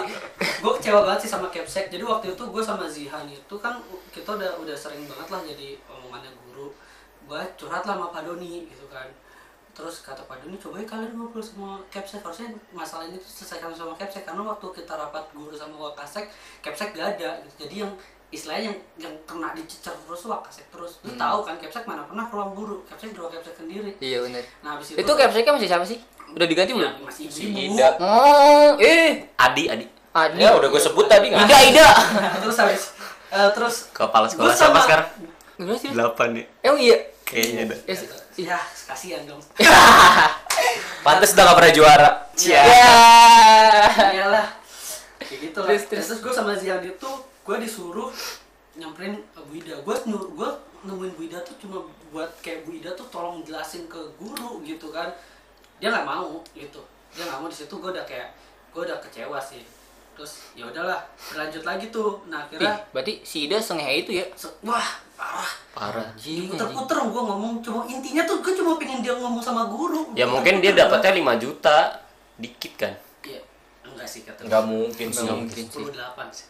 Gua kecewa banget sih sama Capsek. Jadi waktu itu gua sama Zihan itu kan kita udah udah sering banget lah jadi omongannya guru. Gua curhat lah sama Pak Doni gitu kan. Terus kata Pak Doni, coba ya kalian ngobrol sama Capsek. Harusnya masalah ini tuh selesaikan sama Capsek karena waktu kita rapat guru sama Wakasek, Capsek gak ada. Gitu. Jadi yang istilahnya yang yang kena dicecer terus Wakasek terus. Lu tahu kan Capsek mana pernah ke ruang guru. Capsek di ruang Capsek sendiri. Iya bener. Nah, habis itu Itu capseknya masih siapa sih? Udah diganti Ya, belum? masih Si ibu. Ida. Oh, eh. Adi, Adi. Adi. Ya udah gue sebut tadi nggak? Ida, Ida. terus habis eh, terus Kepala sekolah sama- sekarang? 8 nih. Emang iya. Kayaknya ada. Eh, ya kasihan dong. Pantes udah gak pernah juara. Ya. iyalah. Kayak gitu lah. Terus, terus, terus. gue sama Zian itu gue disuruh nyamperin Bu Ida. Gue nyuruh gue nemuin Bu Ida tuh cuma buat kayak Bu Ida tuh tolong jelasin ke guru gitu kan. Dia nggak mau gitu. Dia nggak mau di situ. Gue udah kayak gue udah kecewa sih terus ya udahlah berlanjut lagi tuh nah Ih, akhirnya berarti si Ida sengehe itu ya? se- wah parah Parah. Puter-puter gue ngomong cuma intinya tuh gue cuma pengen dia ngomong sama guru Ya mungkin dia dapatnya 5 juta. Dikit kan. Iya, enggak sih kata Nggak mungkin sih. mungkin sih. 28 sih.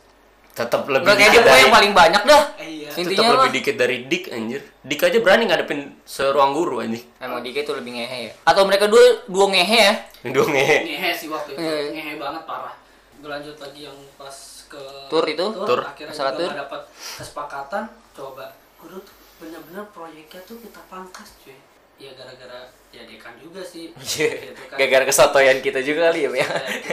Tetap lebih Enggak dia dari yang paling banyak dah. Eh, iya. tetap lebih dikit dari Dik anjir. Dik aja berani ngadepin seruang guru anjir. emang Dika itu lebih ngehe ya. Atau mereka dua dua ngehe ya? Dua ngehe. Ngehe sih waktu itu, Iya. ngehe banget parah. Berlanjut lagi yang pas ke Tur itu? Tur. akhirnya Masalah juga tur. dapat kesepakatan coba guru tuh bener-bener proyeknya tuh kita pangkas cuy ya gara-gara ya dekan juga sih Iya. gitu kan. Gara-gara kesotoyan kita juga kali ya, ya.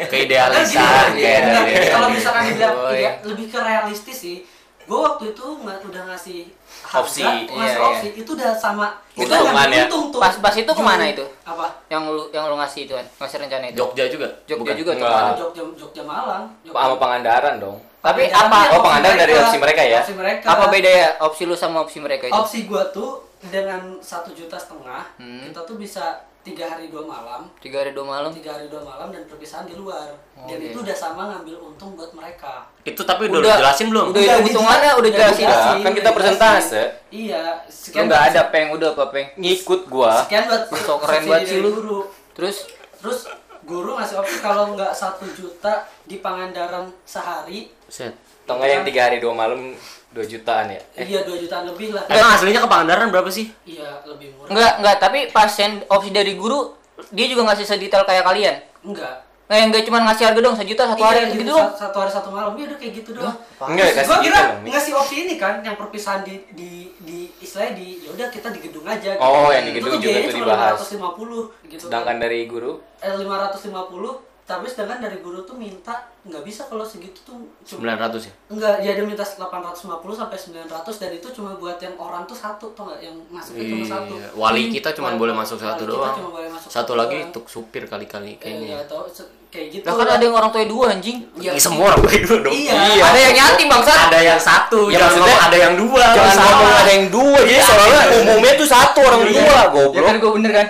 Keidealisan, dari- kalau misalkan dibilang ide- lebih ke realistis sih gue waktu itu nggak udah ngasih harga, Opsi, ngasih iya, opsi itu udah sama Itu untungan ngambil ya? untung tuh Pas- pas itu ke mana itu? apa Yang lu yang lu ngasih itu kan, ngasih rencana itu. Jogja juga. Jogja Bukan? juga tuh. Kan? Jogja Jogja Malang Jogja. Sama Pangandaran dong. Tapi Pangandaran apa- oh, Pangandaran dari opsi mereka ya? opsi mereka Apa beda ya opsi lu sama opsi mereka itu? opsi gua tuh dengan satu juta setengah Hmm. kita tuh bisa tiga hari dua malam Tiga hari dua malam. tiga hari dua malam dan perpisahan di luar dan Oke. itu udah sama ngambil untung buat mereka Itu tapi udah, Udah. jelasin belum? Udah Udah hitungannya udah jelasin. Udah dijelasin, kan kita udah persentase. iya Lu nggak ada peng udah apa peng? Ngikut gua. sekian buat Sok keren banget sih lu. Terus terus guru ngasih opsi kalau nggak satu juta di Pangandaran sehari Set. Atau nggak yang tiga hari dua malam dua jutaan ya? iya dua jutaan lebih lah Emang aslinya ke Pangandaran berapa sih? iya lebih murah enggak enggak tapi pasien opsi dari guru dia juga ngasih sedetail kayak kalian. enggak Nah, yang enggak cuma ngasih harga dong sejuta satu Iya, hari gitu gitu doang. dong. Satu hari satu malam, iya udah kayak gitu doang. Enggak, kasih Gua gitu kira dong. ngasih opsi ini kan, yang perpisahan di di di istilahnya di ya udah kita di gedung aja. gitu. Oh, yang di Itu gedung tuh juga tuh cuma dibahas. 550 gitu. Sedangkan dari guru eh 550 tapi sedangkan dari guru tuh minta nggak bisa kalau segitu tuh cuma 900 ya? enggak ya dia minta 850 sampai 900 dan itu cuma buat yang orang tuh satu tuh nggak yang masuknya cuma satu Iya. Wali kita cuma boleh masuk wali satu kita doang. cuma boleh masuk Satu satu lagi doang. untuk supir kali-kali Eh, kayaknya. iya, atau kayak gitu Lah kan ada yang orang tua dua anjing. Iya, Ini semua orang gue dulu dong. Iya. Ada yang yatim bangsat. Ada yang satu, Ya, jangan ngomong ada yang dua. jangan ngomong ada yang dua jadi soalnya umumnya tuh satu orang dua Ya kan goblok. gue bener kan?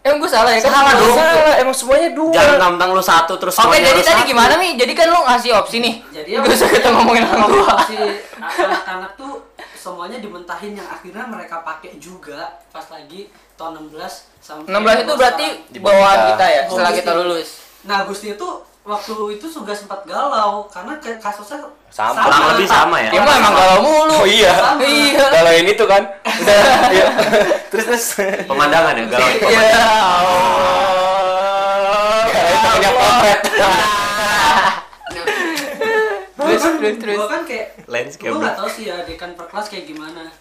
Emang gue salah ya kan? Salah dong. Salah, emang semuanya dua. Jangan tantang lu satu terus Oke, semuanya jadi tadi satu. gimana Mi? Jadi kan lu ngasih opsi nih. jadi Gak usah kita ngomongin orang tua. si anak-anak tuh semuanya dimentahin yang akhirnya mereka pakai juga pas lagi tahun 16 sampai 16 itu berarti Di bawaan kita. kita ya setelah kita lulus. nah Gusti itu waktu itu juga sempat galau karena kasusnya Sama. Kurang lebih sama ya? Mah emang galau mulu. Oh iya. Sama. Iya. Kalau ini tuh kan udah iya. terus terus Pemandangan ya, galau. Iya. Itu punya potret. Terus terus terus. gue kan kayak Landscape. gue nggak tahu sih ya dekan per kelas kayak gimana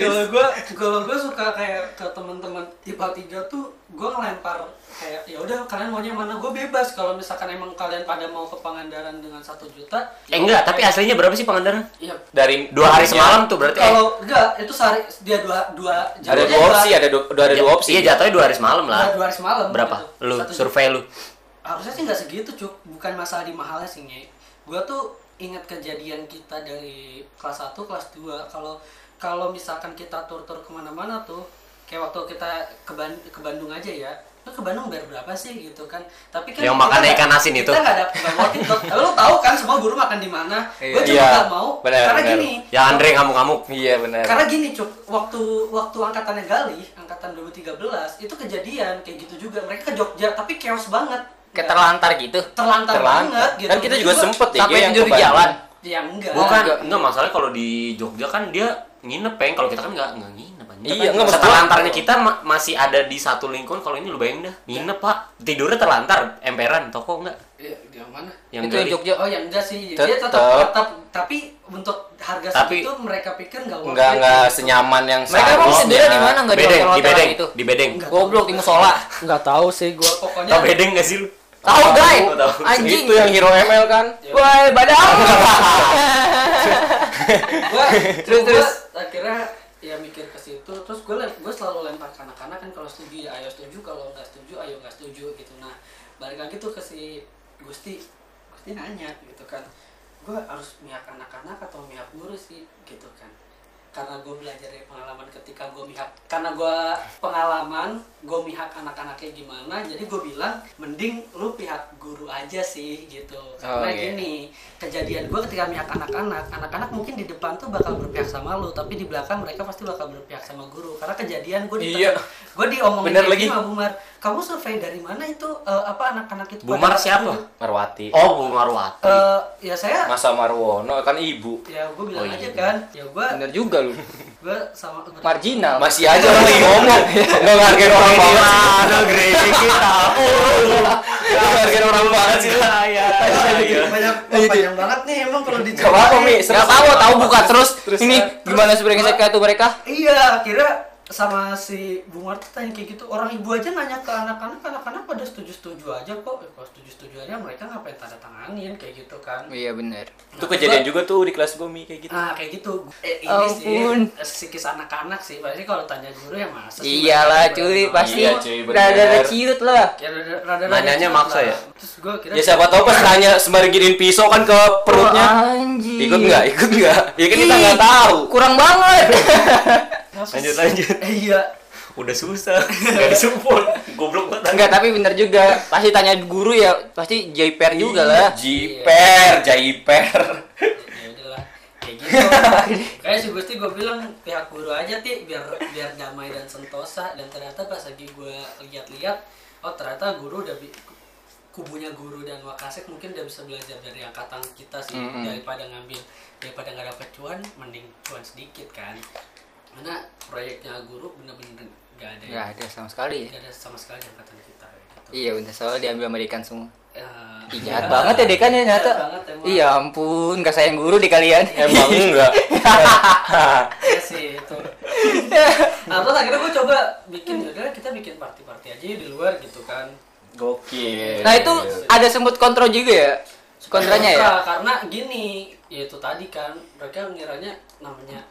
kalau gue kalau gue suka kayak ke teman-teman tipe tiga tuh gue ngelempar kayak ya udah kalian maunya mana gue bebas kalau misalkan emang kalian pada mau ke Pangandaran dengan satu juta Eh enggak, tapi aslinya berapa sih Pangandaran? ya Dari Dua hari semalam tuh berarti. eh. kalau enggak itu sehari dia dua dua Ada dua opsi, ada dua, ada dua opsi. Iya jatuhnya dua hari semalam lah. dua hari semalam Berapa? gitu. Lu Satu survei lu. harusnya sih nggak segitu cuk bukan masalah di mahalnya sih gue tuh ingat kejadian kita dari kelas 1 kelas 2 kalau kalau misalkan kita tur-tur ke mana-mana tuh kayak waktu kita ke, Ban- ke Bandung aja ya lu ke Bandung bayar berapa sih gitu kan tapi kan Yang kita makan nggak- ikan asin itu. kita nggak ada bangun itu lu tahu kan semua guru makan di mana gue cuma Iya, nggak mau benar, karena benar. gini Ya Andre ngamuk-ngamuk. Iya benar. karena gini cuk waktu waktu angkatannya Gali angkatan 2013 itu kejadian kayak gitu juga mereka ke Jogja tapi chaos banget Kayak terlantar gitu. terlantar, Terlantar. banget gitu Kan kita juga sempet ya Sampai yang jalan. ya enggak Bukan, enggak. enggak masalah kalau di Jogja kan dia nginep peng. Kalau kita kan enggak enggak nginep anjing. Iya, enggak, maksud Setelantarnya kita ma- masih ada di satu lingkungan. Kalau ini lu bayangin dah, nginep Pak. Tidurnya terlantar, emperan, toko enggak? ya, di yang mana Yang itu yang dari- Jogja. oh ya enggak sih dia Tetep. tetap tetap tapi untuk harga Tapi- segitu mereka pikir enggak worth Enggak it enggak gitu. senyaman yang Mereka emang sendiri di mana enggak di Bedeng, di bedeng, itu? di bedeng. Goblok di musola. enggak tahu sih gua pokoknya Tau bedeng gak sih lu? Tahu, guys. Anjing. Itu yang Hero ML kan. Woi, badang. gua Terus, gua terus. akhirnya ya mikir ke situ. Terus gue gue selalu lempar ke anak-anak kan kalau setuju ya ayo setuju kalau nggak setuju ayo nggak setuju gitu. Nah balik lagi tuh ke si Gusti. Gusti nanya gitu kan. Gue harus mihak anak-anak atau mihak guru sih gitu kan karena gue belajar dari pengalaman ketika gue mihak karena gue pengalaman gue mihak anak-anaknya gimana jadi gue bilang mending lu pihak guru aja sih gitu karena Oh, iya. gini kejadian gue ketika mihak anak-anak anak-anak mungkin di depan tuh bakal berpihak sama lu tapi di belakang mereka pasti bakal berpihak sama guru karena kejadian gue di Iya. gue diomongin Bener lagi. sama Bumar kamu survei dari mana itu Eh, apa anak-anak itu Bumar siapa? Marwati. Oh, Bu Marwati. Eh, ya saya Masa Marwono kan ibu. ya gue bilang Oh, aja iya. kan ya gue Bener juga lu. Lu. gue sama Marginal. Masih aja orang lagi ngomong. Nggak ngargain orang banget sih. Mana gereja kita? Nggak ngargain orang banget sih. lu. Saya. banyak panjang banget nih emang kalau di Gak apa-apa, Mi. Gak apa tahu buka terus. Terus, Ini gimana sebenarnya kayak tuh mereka? Iya, kira sama si Bu Marta tanya kayak gitu orang ibu aja nanya ke anak-anak anak-anak pada setuju-setuju aja kok Eh, kalau setuju-setuju aja mereka ngapain tanda tanganin kayak gitu kan Iya benar. Itu kejadian juga tuh di kelas gue, kayak gitu. nah kayak gitu eh, ini Ampun. sih psikis anak-anak sih pasti kalau tanya guru ya masa sih Iyalah cuy, pasti Iya, cuy, bener. rada ada ciut lah. ya rada rada Nanyanya maksa ya? terus gue kira Ya siapa tahu pas nanya sembari giniin pisau kan ke perutnya. Oh, anjing. Ikut nggak? Ikut nggak? Ya kan kita nggak tahu. Kurang banget. Lanjut lanjut. Eh, iya Udah susah. Gak disupport. Goblok banget. Enggak, tapi bener juga. Pasti tanya guru ya, pasti JPR juga lah. Jiper, Jaiper. ya udahlah kayak gitu kayak sih Gusti gue bilang pihak guru aja ti biar biar damai dan sentosa dan ternyata pas lagi gue lihat-lihat oh ternyata guru udah kubunya guru dan wakasek mungkin udah bisa belajar dari angkatan kita sih Mm-mm. daripada ngambil daripada nggak dapet cuan mending cuan sedikit kan karena proyeknya guru bener-bener nggak ada Enggak ada sama sekali ya. nggak ada sama sekali angkatan kita gitu. Iya bener, soalnya diambil Amerikan semua. Eh, Ih, jahat banget ya dekan ya nyata. Iya ampun, gak sayang guru di kalian. Emang enggak. Iya sih itu. nah terus akhirnya gue coba bikin yaudah kita bikin party-party aja di luar gitu kan. Gokil. Nah itu ada sempat kontrol juga ya? Kontranya ya? Karena gini, ya itu tadi kan mereka ngiranya namanya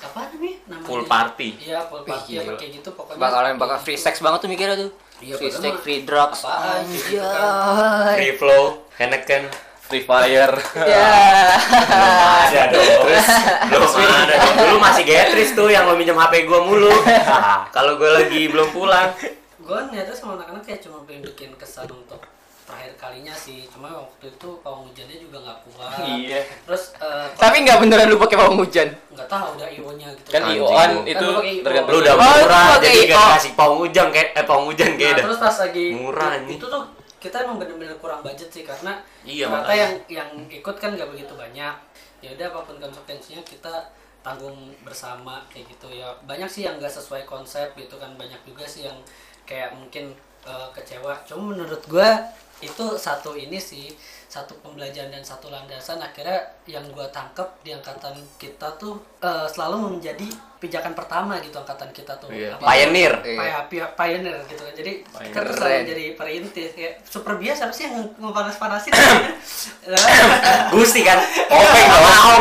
apa namanya? Namanya Full party. Iya full party Wih, apa kayak gitu pokoknya. Bakalan bakal free sex banget tuh mikirnya tuh. Iya, free sex, free drugs. apaan gitu Anjay. Free flow. Henneken. Free Fire. Ya. ada dong. Terus belum ada dong. Dulu masih Getris tuh yang lo minjem HP gua mulu. Kalau gua lagi belum pulang. Gue nyata sama anak-anak kayak cuma pengen bikin kesan untuk terakhir kalinya sih. Cuma waktu itu pawang hujannya juga nggak kuat. Iya. Terus eh, Tapi nggak beneran lu pakai pawang hujan. nggak tahu udah io-nya gitu. Kan IO-an itu Kan IO. tergantung Lu udah Oh, itu murah pakai jadi gak IO. dikasih pawang hujan kayak eh pawang hujan kayak Nah, terus pas lagi Murah itu, nih. itu tuh kita emang bener-bener kurang budget sih karena Iya, ternyata yang yang ikut kan gak begitu banyak ya udah apa pun konsekuensinya kita tanggung bersama kayak gitu ya banyak sih yang nggak sesuai konsep gitu kan banyak juga sih yang kayak mungkin eh, kecewa cuma menurut gua itu satu ini sih satu pembelajaran dan satu landasan akhirnya yang gua tangkep di angkatan kita tuh eh, selalu menjadi pijakan pertama gitu angkatan kita tuh Iya. Apa- Pioneer. Iya. Pia- pia- pioneer gitu kan jadi kita selalu jadi perintis kayak super biasa apa sih yang ngepanas-panasin Gusti kan. Openg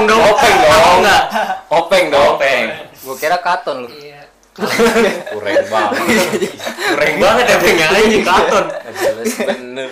dong. Openg dong. Openg dong. Openg. Gua kira katon lu. iya Kurang banget. Kurang banget ya pengen anjing karton. Bener.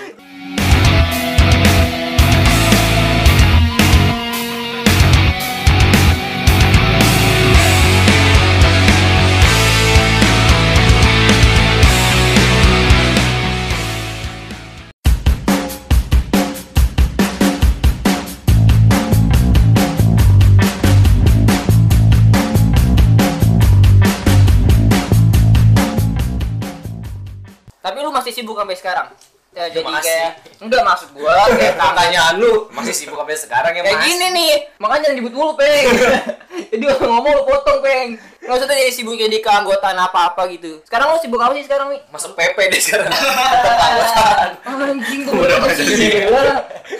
Masih sibuk sampai sekarang. Ya, jadi makasih. kayak enggak maksud gua kayak Pertanyaan lu. Masih sibuk sampai sekarang ya, kayak Mas? gini nih makanya jangan dibut mulu peng. Jadi ngomong lu potong peng. Nggak usah jadi sibuk jadi keanggotaan apa apa gitu. Sekarang lu sibuk apa sih sekarang nih Masuk PP deh sekarang. anjing tuh udah sih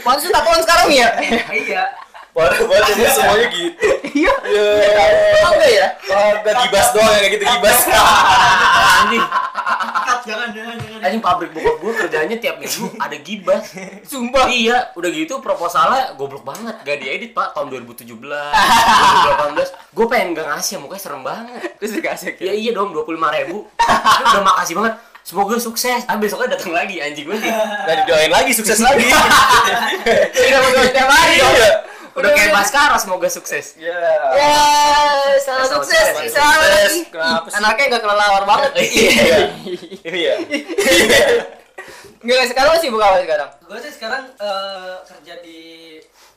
maksud tatoan sekarang ya? Iya Parah banget emang semuanya gitu. iya Iya. enggak ya Kagak gibas doang yang kayak gitu gibas. Anjing. cut jangan jangan jangan Anjing pabrik bokap gua kerjanya tiap minggu ada gibah. sumpah Iya, udah gitu proposalnya goblok banget. Gak diedit, Pak, tahun 2017, 2018. Gue pengen gak ngasih, mukanya serem banget. terus dikasih Ya iya dong, 25 ribu. udah makasih banget. Semoga sukses. Ah besoknya datang lagi anjing gue nih. Gak didoain lagi sukses lagi. tidak mau doain tiap hari Iya. Udah kayak Baskara semoga sukses. Ya. ya salah Salah sukses sukses. salah lagi sih? anaknya gak kelelawar banget Iya. Iya. Enggak, sekarang lu sibuk apa sekarang? gue sih sekarang eh, kerja di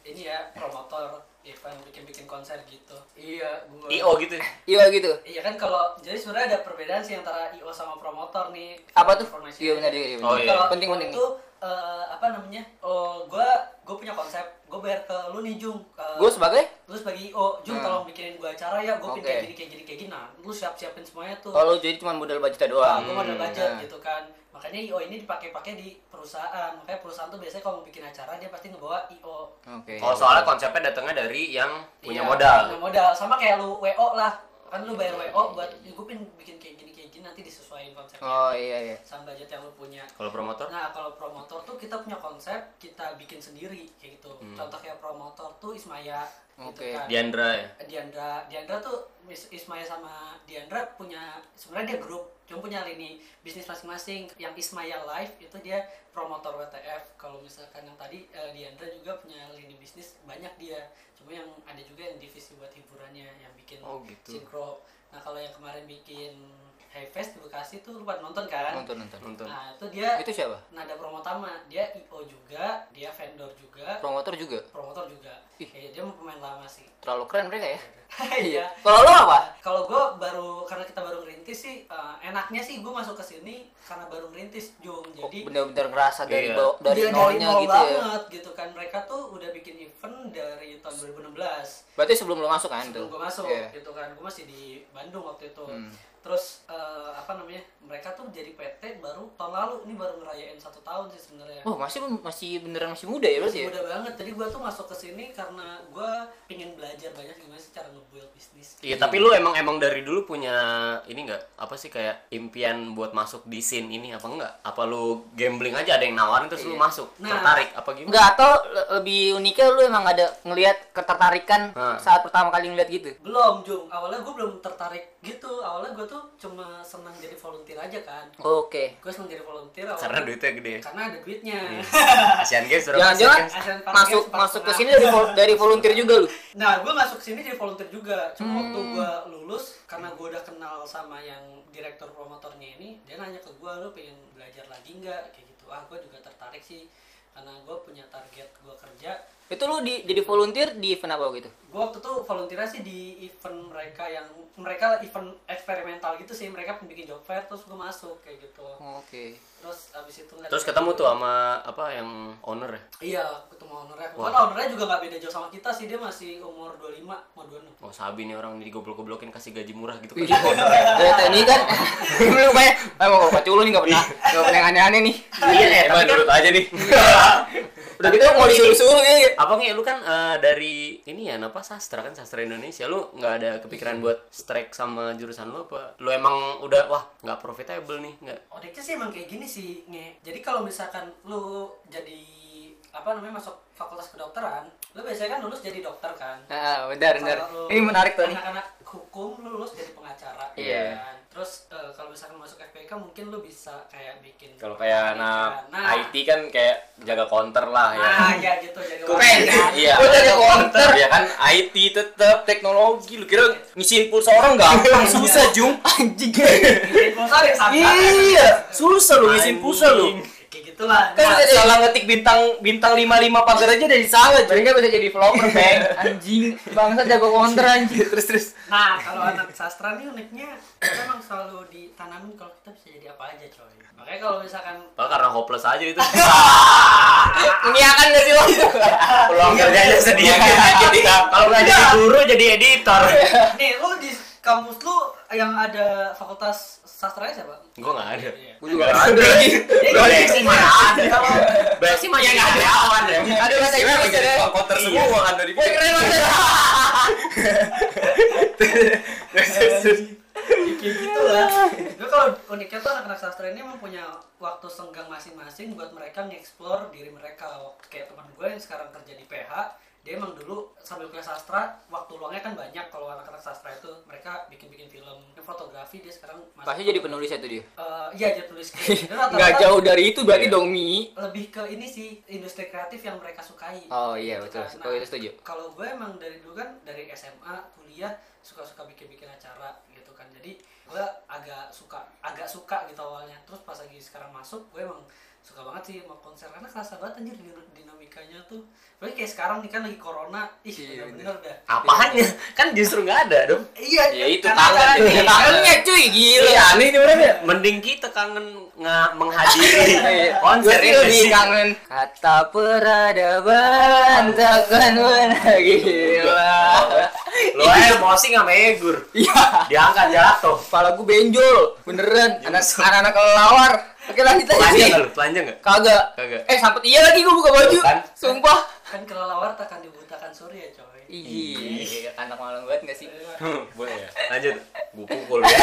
ini ya promotor event bikin-bikin konser gitu iya gua IO gitu. Iya gitu. iya kan kalau jadi sebenarnya ada perbedaan sih antara IO sama promotor nih Apa tuh? Iya benar iya. benar. Oh, iya. Penting penting. itu eh, apa namanya oh gua gua punya konsep gua bayar ke lu nih Jung. Ke- Gue sebagai? Lu sebagai IO Jung Hmm. tolong bikinin gua acara ya. Gua Oke. bikin kayak gini kayak gini kayak gini. Nah lu siap siapin semuanya tuh. Kalau jadi cuma modal budgetnya doang. gue modal budget Nah. gitu kan. Makanya IO ini dipakai-pakai di perusahaan. Makanya perusahaan tuh biasanya kalau mau bikin acara dia pasti ngebawa IO Oke. Oh soalnya konsepnya datangnya dari yang punya Iya, modal. punya modal. Sama kayak lu WO lah. Kan lu bayar WO buat gue bikin kayak gini gini nanti disesuaikan konsepnya Oh iya iya. sama budget yang lu punya Kalau promotor? Nah, kalau promotor tuh kita punya konsep, kita bikin sendiri kayak gitu. Hmm. Contoh kayak promotor tuh Ismaya Oke. gitu kan. Diandra ya. Diandra, Diandra tuh Is- Ismaya sama Diandra punya sebenarnya dia grup, cuma punya lini bisnis masing-masing. Yang Ismaya Live itu dia promotor WTF. Kalau misalkan yang tadi eh, Diandra juga punya lini bisnis banyak dia. Cuma yang ada juga yang divisi buat hiburannya yang bikin Oh, gitu. sinkro. Nah, kalau yang kemarin bikin High Fest di Bekasi tuh lu pada nonton kan? Nonton nonton. Nonton. Nah, itu dia Itu siapa? Nada Promotama, dia IO juga, dia vendor juga, Promotor juga. promotor juga. Ih. Kayak dia pemain lama sih. Terlalu keren mereka ya. Iya. Kalau lo apa? Kalau gue baru karena kita baru ngerintis sih, eh, enaknya sih gue masuk ke sini karena baru ngerintis Jung. Jadi bener-bener ngerasa dari Iya. bawah- dari dia nolnya nol gitu ya. banget gitu kan. Mereka tuh udah bikin event dari tahun 2016 Berarti sebelum lo masuk kan sebelum tuh. gue masuk Iya. gitu kan gue masih di Bandung waktu itu Hmm. Terus eh, apa namanya mereka tuh jadi PT baru tahun lalu ini baru ngerayain satu tahun sih sebenarnya Oh masih masih beneran masih muda ya berarti masih ya? muda banget jadi gue tuh masuk ke sini karena gue pengen belajar banyak gimana sih cara nge-build bisnis Iya, tapi lu emang emang dari dulu punya ini enggak apa sih kayak impian buat masuk di scene ini apa enggak? Apa lu gambling aja ada yang nawarin terus lu Iya. masuk? Nah. Tertarik apa gimana? Enggak atau le- lebih uniknya lu emang ada ngelihat ketertarikan Hah. saat pertama kali ngeliat gitu. belum Jung awalnya gue belum tertarik gitu awalnya gue tuh cuma senang jadi volunteer aja kan Oke. gue senang jadi volunteer awalnya. Karena duitnya gede. karena ada duitnya Asian Games berapa? Asian Para masuk Games masuk ke sini dari vol- dari volunteer juga lu. Nah, gue masuk sini jadi volunteer juga. Cuma waktu Hmm. gue lulus, karena gue udah kenal sama yang direktur promotornya ini, dia nanya ke gue, lo pengen belajar lagi nggak? Kayak gitu. Ah, gue juga tertarik sih, karena gue punya target gue kerja. Itu lu di, jadi volunteer di event apa gitu? Gue waktu itu volunteer sih di event mereka yang mereka event eksperimental gitu sih. Mereka bikin job fair, terus gue masuk kayak gitu. Oke. Terus abis itu Terus ketemu tuh sama apa yang owner ya? Iya, ketemu ownernya. Bukan ownernya juga nggak beda jauh sama kita sih. Dia masih umur 25, mau 26. Oh Sabi nih orang ini goblok-goblokin kasih gaji murah gitu kan. Dari tadi kan lu kayak emang kalau kaculu nih nggak pernah nggak pernah aneh-aneh nih. Iya, emang nurut aja nih. Udah gitu mau disuruh-suruh. Apa nih lu kan eh, dari ini ya apa sastra kan sastra Indonesia lu nggak ada kepikiran buat strike sama jurusan lu apa? Lu emang udah wah nggak profitable nih nggak? Odeknya sih emang kayak gini sih, Nge. Jadi kalau misalkan lu jadi apa namanya masuk fakultas kedokteran, lu biasanya kan lulus jadi dokter kan. Nah, benar benar. Ini menarik tuh nih. Anak-anak hukum lu lulus jadi pengacara. Iya. kan? Terus eh, kalau misalkan masuk FPK mungkin lu bisa kayak bikin Kalau kayak anak Nah. IT kan kayak jaga counter lah ya. Nah, ya gitu jadi wartawan. Iya. Gua jadi counter. Ya kan IT tetap teknologi. Lu kira ngisiin pulsa orang gampang susah, Jung. Anjing. Pulsa ada. Iya, susah lu ngisiin pulsa lu. Kayak gitulah. Kan Nah, salah ngetik bintang bintang 55 pagar aja dari salah. Mereka bisa jadi vlogger, Bang. Anjing. Bangsa jago counter anjing. Terus terus. Nah, kalau anak sastra nih uniknya kita emang selalu ditanamin kalau kita bisa jadi apa aja, coy. Makanya kalau misalkan Apa karena hopeless aja itu. Ini akan nggak sih lo? Peluang kerjanya sedikit. Ketika kalau nggak jadi guru jadi editor. nih lu di kampus lu yang ada fakultas sastra siapa? Gue nggak ada. Iya. Gue juga nggak ada lagi. Ya, Besi mana ada? Besi mah yang nggak ada awan ya. Ada bahasa Inggris ada. counter semua kan dari Woi keren banget. kayak gitu lah. Gue kalau uniknya tuh anak-anak sastra ini emang punya waktu senggang masing-masing buat mereka nge-explore diri mereka. Kayak teman gue yang sekarang kerja di PH, dia emang dulu sambil kuliah sastra, waktu luangnya kan banyak kalau anak-anak sastra itu mereka bikin-bikin film, fotografi dia sekarang masuk- Pasti jadi penulis itu dia. Eh, iya jadi skrip. Dia Nggak jauh dari itu berarti Iya. dong Mi. lebih ke ini sih industri kreatif yang mereka sukai. Oh iya Gitu betul. kan. Oh itu setuju. kalau gue emang dari dulu kan dari SMA kuliah suka-suka bikin-bikin acara gitu kan jadi gue agak suka agak suka gitu awalnya terus pas lagi sekarang masuk gue emang suka banget sih sama konser karena kerasa banget anjir din- dinamikanya tuh Tapi kayak sekarang nih kan lagi corona, ih Iya, bener-bener udah. Apaan ya? Kan justru nggak ada dong. Iya, Ya itu kangen nih. Kangennya cuy, gila. Iya, aneh nih bener ya. Mending kita kangen nggak menghadiri konser ini lebih sih. kangen Kata peradaban takkan pernah gila Lo emosi sama Egur. Iya Diangkat jatuh. Kepala gue benjol Beneran Anak- Anak-anak kelelawar Oke lanjut Telanjang lagi nggak lu? Telanjang nggak? Kagak Kagak. Eh sempet iya lagi gue buka baju Kan? Sumpah kan kelelawar takkan dibutakan surya coy. Iya Anak malam banget gak sih Boleh ya. Lanjut. Gue pukul ya.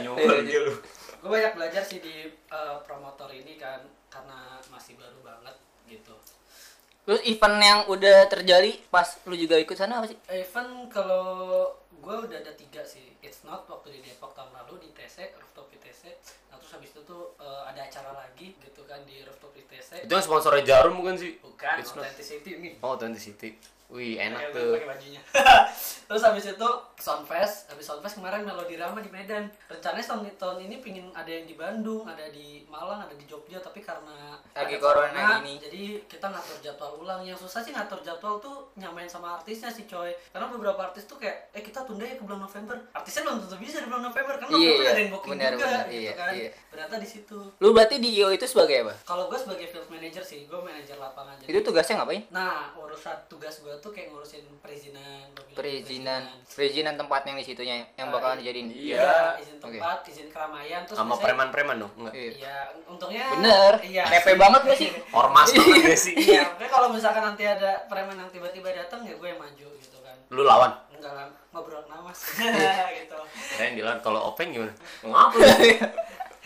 Nyokol dia lu. Gue banyak belajar sih di eh, promotor ini kan karena masih baru banget gitu. Terus event yang udah terjadi Pas lu juga ikut sana apa sih? Event kalau gue udah ada tiga sih. It's not waktu di Depok tahun lalu di TC rooftop ITC. Nah terus habis itu tuh eh, ada acara lagi gitu kan di rooftop ITC. Itu yang sponsornya Jarum bukan sih? Bukan It's not. authenticity nih. Oh, Authenticity. Wih, enak tuh. pakai bajunya. Terus habis itu Soundfest, habis Soundfest kemarin Melodi Rama di Medan. Rencananya tahun, tahun ini pingin ada yang di Bandung, ada di Malang, ada di Jogja, tapi karena Lagi ada corona gini. jadi kita ngatur jadwal ulang. Yang susah sih ngatur jadwal tuh nyamain sama artisnya sih coy. Karena beberapa artis tuh kayak, eh kita tunda ya ke bulan November. Artisnya belum tentu bisa di bulan November, karena Iya, iya. ada yang booking Benar, juga benar. gitu Iya, kan. iya. Ternyata di situ. Lu berarti di IO itu sebagai apa? Kalau gue sebagai field manager sih, gue manajer lapangan. Jadi Itu tugasnya ngapain? Nah, urusan tugas gue tuh kayak ngurusin perizinan, Perizinan Perizinan tempat yang di situnya Yang Ah, bakalan iya. dijadiin Iya. izin Oke. tempat, izin keramaian, terus Sama preman-preman dong? Enggak. Iya. Iya, untungnya Bener Iya. TP banget gak sih? Ormas banget gak sih? Iya, kalau misalkan nanti ada preman yang tiba-tiba datang ya gue yang maju gitu kan. Lu lawan. Enggak lah, ngobrol nama gitu. Keren dilawan kalau Openg gimana? Ngapa?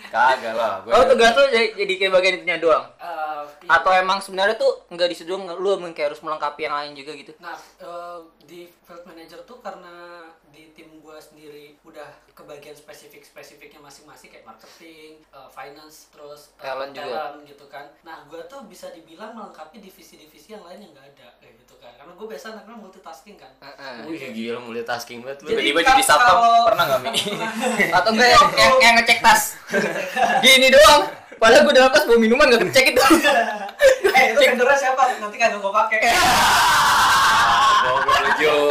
Kagak lah. Gua Oh tugas lu jadi, jadi kayak bagian itunya doang? Eh, iya. Atau emang sebenarnya tuh nggak di situ doang, lu emang kayak harus melengkapi yang lain juga gitu? Nah, eh, di field manager tuh karena di tim gue sendiri udah kebagian spesifik-spesifiknya masing-masing kayak marketing, eh, finance, terus eh, Talent juga. talent gitu kan. Nah, gue tuh bisa dibilang melengkapi divisi-divisi yang lain yang nggak ada kayak gitu kan. Karena gue biasa anaknya multitasking kan. Heeh. Wih gila multitasking banget lu. Jadi Tiba-tiba jadi satpam. kalau- Pernah nggak, Mi? Atau enggak yang, yang, yang ngecek tas? Gini doang. Padahal gue dalam tas bawa minuman gak ngecek itu. eh, itu vendornya siapa? Nanti kagak gue pakai. Lu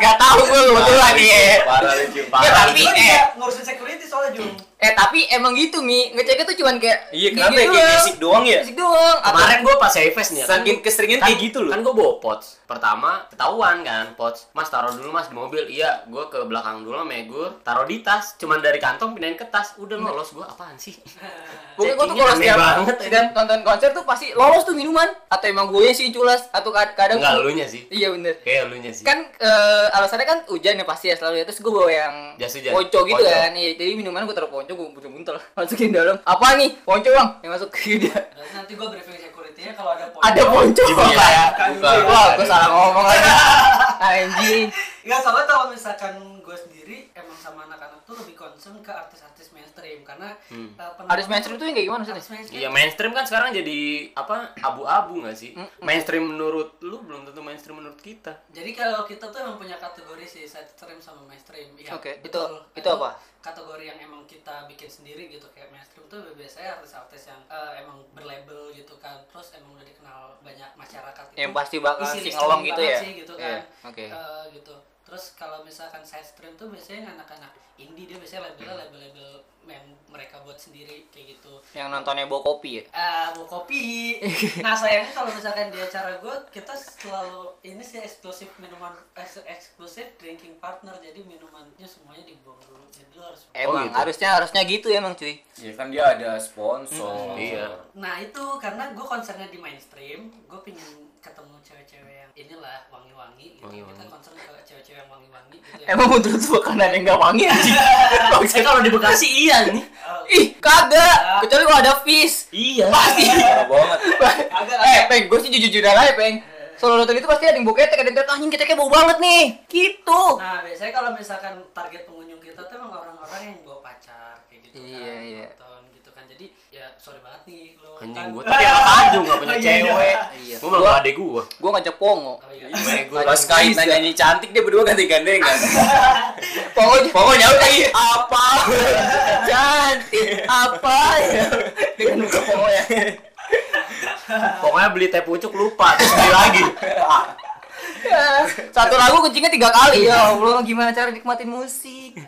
gak tahu gue kebetulan nih. eh. Parah lu, Jum. Ya, Parah. tapi eh, ngurusin security soalnya Jung. Eh tapi emang gitu mi ngecek itu cuman kayak Iya, kenapa ya? Kayak doang. basic doang ya? Basic doang. Kemarin gua pas Fest nih ya, kan Saking keseringan kan, kayak gitu loh. Kan gue bawa pots. Pertama ketahuan kan pots. Mas taruh dulu mas di mobil. Iya, gue ke belakang dulu sama Egur. Taruh di tas. Cuman dari kantong pindahin ke tas. Udah lolos gue apaan sih? Pokoknya gue tuh kalau setiap, banget, setiap nonton konser tuh pasti lolos tuh minuman Atau emang gue sih culas Atau kad- kadang Enggak tuh- elunya sih. Iya bener Kayak elunya sih. Kan eh, alasannya kan hujan ya pasti ya selalu ya Terus gue bawa yang Jas hujan. ponco gitu kan Iya jadi minuman gue taruh ponco gue buntel-buntel Masukin dalam. Apa nih? Ponco bang Yang masuk ke dia. Nanti gue briefing security-nya kalau ada poin. Ada ponco Dibuka ya. Buka. Wah gue salah ngomong lagi Anjing Enggak, soalnya kalau misalkan gue sendiri emang sama anak-anak tuh lebih concern ke artis-artis mainstream karena Hmm. penonton- Artis mainstream tuh yang kayak gimana mainstream Iya mainstream kan sekarang jadi apa abu-abu nggak sih? Mm. Mainstream menurut lu belum tentu mainstream menurut kita. Jadi kalau kita tuh emang punya kategori sih side stream sama mainstream. Iya, Oke, betul. itu- itu apa? Kategori yang emang kita bikin sendiri gitu kayak mainstream tuh biasanya artis-artis yang eh, emang berlabel gitu kan. Terus emang udah dikenal banyak masyarakat itu. Yang pasti bakal singelong listening gitu ya? Sih, gitu Iya, kan. oke. Eh, gitu. Terus kalau misalkan side stream tuh biasanya yang anak-anak indie dia biasanya labelnya label-label yang mereka buat sendiri kayak gitu. Yang nontonnya bawa kopi ya? Eh, mau kopi. Nah sayangnya kalau misalkan di acara gue kita selalu ini sih eksklusif minuman eks- eksklusif drinking partner jadi minumannya semuanya dibuang dulu jadi lo harus. Emang gitu? harusnya harusnya gitu emang cuy Iya kan dia ada sponsor. Iya. Nah itu karena gue konsernya di mainstream gue pingin ketemu cewek-cewek yang inilah wangi-wangi gitu. Wangi-wangi. Kita konser ke cewek-cewek yang wangi-wangi gitu ya. Emang menurut lu makanan yang gak wangi anjing? Eh kalau di Bekasi iya nih. Oh, Ih kagak Kecuali kalau ada fish Iya. Pasti Parah banget. Eh peng gue sih jujur-jujuran aja peng Solo itu pasti ada yang bau ketek Ada yang anjing keteknya bau banget nih Gitu Nah biasanya kalau misalkan target pengunjung kita tuh emang orang-orang yang bawa pacar kayak gitu Iya, kan iya. nonton gitu kan jadi ya sorry banget nih lo Anjing kan- gua tapi anak Tanjung gak punya Oh, iya, cewek. Iya. Gua malah adek gua. Gua ngajak Pongo. Iya. Pas kait nanya nyanyi cantik dia berdua ganti-gandengan. Pongo Pongo nyaut lagi. apa? Cantik apa ya? Dengan muka Pongo ya. Pokoknya beli teh pucuk lupa terus beli lagi. Ya, Satu lagu kencingnya tiga kali ya Allah gimana cara nikmatin musik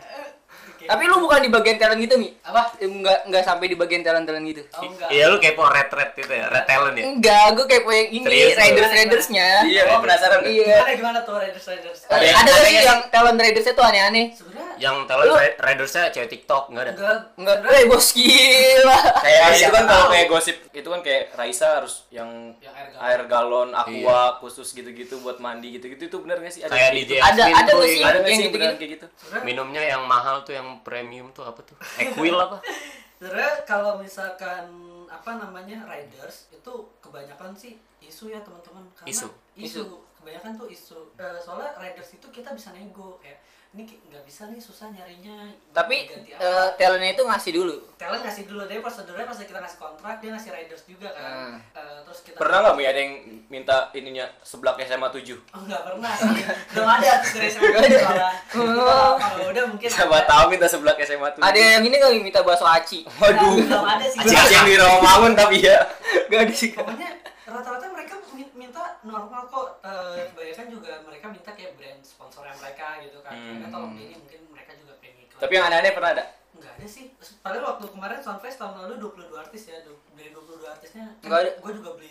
tapi lu bukan di bagian talent gitu mi apa enggak enggak sampai di bagian talent talent gitu oh enggak Iya lu kepo red red gitu ya, red talent ya. enggak gue kayak yang ini Serius lu? riders ridersnya Iya, gua penasaran. iya gimana gimana tuh Raiders Raiders ada Ada- ada ada sih yang- yang talent ridersnya tuh aneh-aneh sebenarnya Yang talent ridersnya cewek TikTok enggak ada. enggak enggak eh bos gila Kayak Iya, itu kan kalau kayak gosip itu kan kayak Raisa harus yang Yang air galon. air galon, aqua khusus gitu-gitu buat mandi gitu-gitu itu bener gak sih? Kayak gitu? DJ Ada- Yasmin ada nggak sih? yang- Ada nggak yang gitu-gitu? gitu? minumnya yang mahal tuh yang premium tuh apa tuh? Equil apa? sebenarnya kalau misalkan apa namanya riders itu kebanyakan sih isu ya teman-teman karena Isu. isu, Isu. kebanyakan tuh isu Eh, soalnya riders itu kita bisa nego kayak ini nggak bisa nih susah nyarinya. Tapi eh, apa? talentnya itu ngasih dulu. Talent ngasih dulu deh prosedurnya pas kita ngasih kontrak dia ngasih riders juga kan. Hmm. Eh, terus kita Pernah nggak Mi ada yang minta ininya seblak SMA 7? Oh, nggak pernah. Sih belum ada tuh dari SMA soalnya. Oh. kalau udah mungkin Siapa tahu minta seblak SMA 7. ada yang ini kali minta bakso aci. Waduh. belum ada sih. Acing yang di Rawamangun tapi ya. gak ada sih pokoknya rata-rata mereka min- minta normal kok Eh, kebanyakan juga mereka minta kayak brand sponsornya mereka gitu kan. Mereka tolong ini mungkin mereka juga pengen iklan Tapi yang aneh-aneh pernah ada? nggak ada sih. Padahal waktu kemarin Soundfest tahun lalu 22 artis ya dari 22 artisnya. Nggak ada. gue juga beli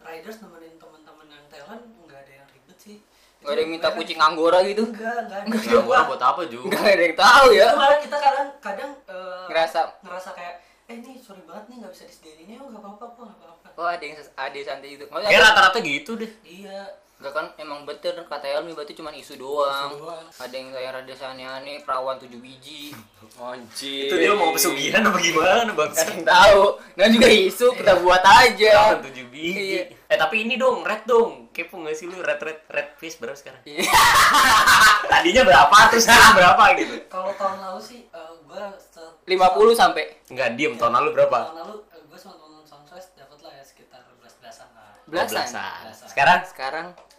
riders nemenin teman-teman yang talent nggak ada yang ribet sih. Gak ada yang minta kucing anggora gitu? Enggak enggak ada. Gua buat apa juga? gak ada yang tahu ya. Itu malah kita kadang kadang eh, ngerasa. ngerasa kayak eh nih sorry banget nih nggak bisa disediain ini oh nggak apa-apa kok nggak apa-apa. Oh ada yang ada yang santai itu Maksudnya Kayak rata-rata gitu deh. iya Gak kan emang betul kata Elmi berarti cuma isu doang. Isu doang. Ada yang saya rada aneh-aneh perawan tujuh biji. Anjir. Itu dia mau pesugihan apa gimana bang? Yang tahu. Nah juga isu kita buat aja. Jangan tujuh biji. Iya. Eh tapi ini dong, red dong. Kepo gak sih lu red red red fish berapa sekarang? Iya. Tadinya berapa terus sekarang berapa gitu? kalau tahun lalu sih eh, gue se- 50 sampai. Enggak diem tahun lalu berapa? tahun lalu eh, gue sama teman Soundfest dapat lah ya sekitar belas belasan lah Belasan. Belasan. Sekarang? Sekarang nggak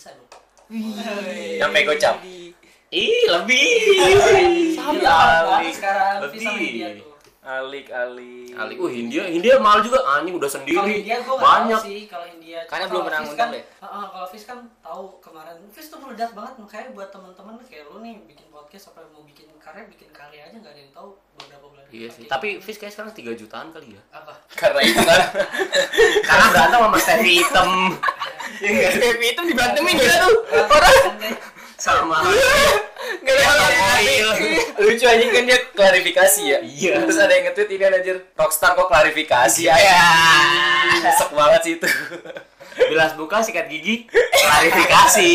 bisa dong Yang pego cap. Ih lebih. Sama. Sekarang lebih. Fis sama India tuh Alik alik. Kali, uh India, India mahal juga anjing udah kalau sendiri. India gue nggak Banyak. tahu sih kalau India Karena belum kalau pernah Fis ngundang kan, deh. Heeh, kalau Fis kan tahu kemarin Fis tuh meledak banget makanya buat teman-teman kayak lu nih bikin podcast apa mau bikin karya bikin karya aja nggak ada yang tahu beberapa bulan Iya sih. Tapi Fish kayak sekarang 3 jutaan kali ya. apa Karena itu kan. Karena berantem sama Stevie hitam Stevie itu dibantemin ya tuh. Orang sama gak ada yang Oil. Lucu aja kan dia klarifikasi ya. Iya. Terus ada yang nge-tweet ini anjir. Rockstar kok klarifikasi ya. Sesek banget sih itu. Bilas buka sikat gigi klarifikasi.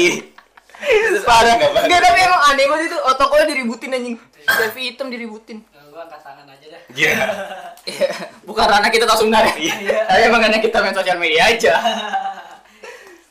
Parah. Gak tapi emang aneh banget itu. Otokonya diributin anjing. Stevie hitam diributin. gue angkat tangan aja deh Iya. Iya. Bukan ranah kita tahu sebenarnya. Iya. Tapi emang karena kita main sosial media aja.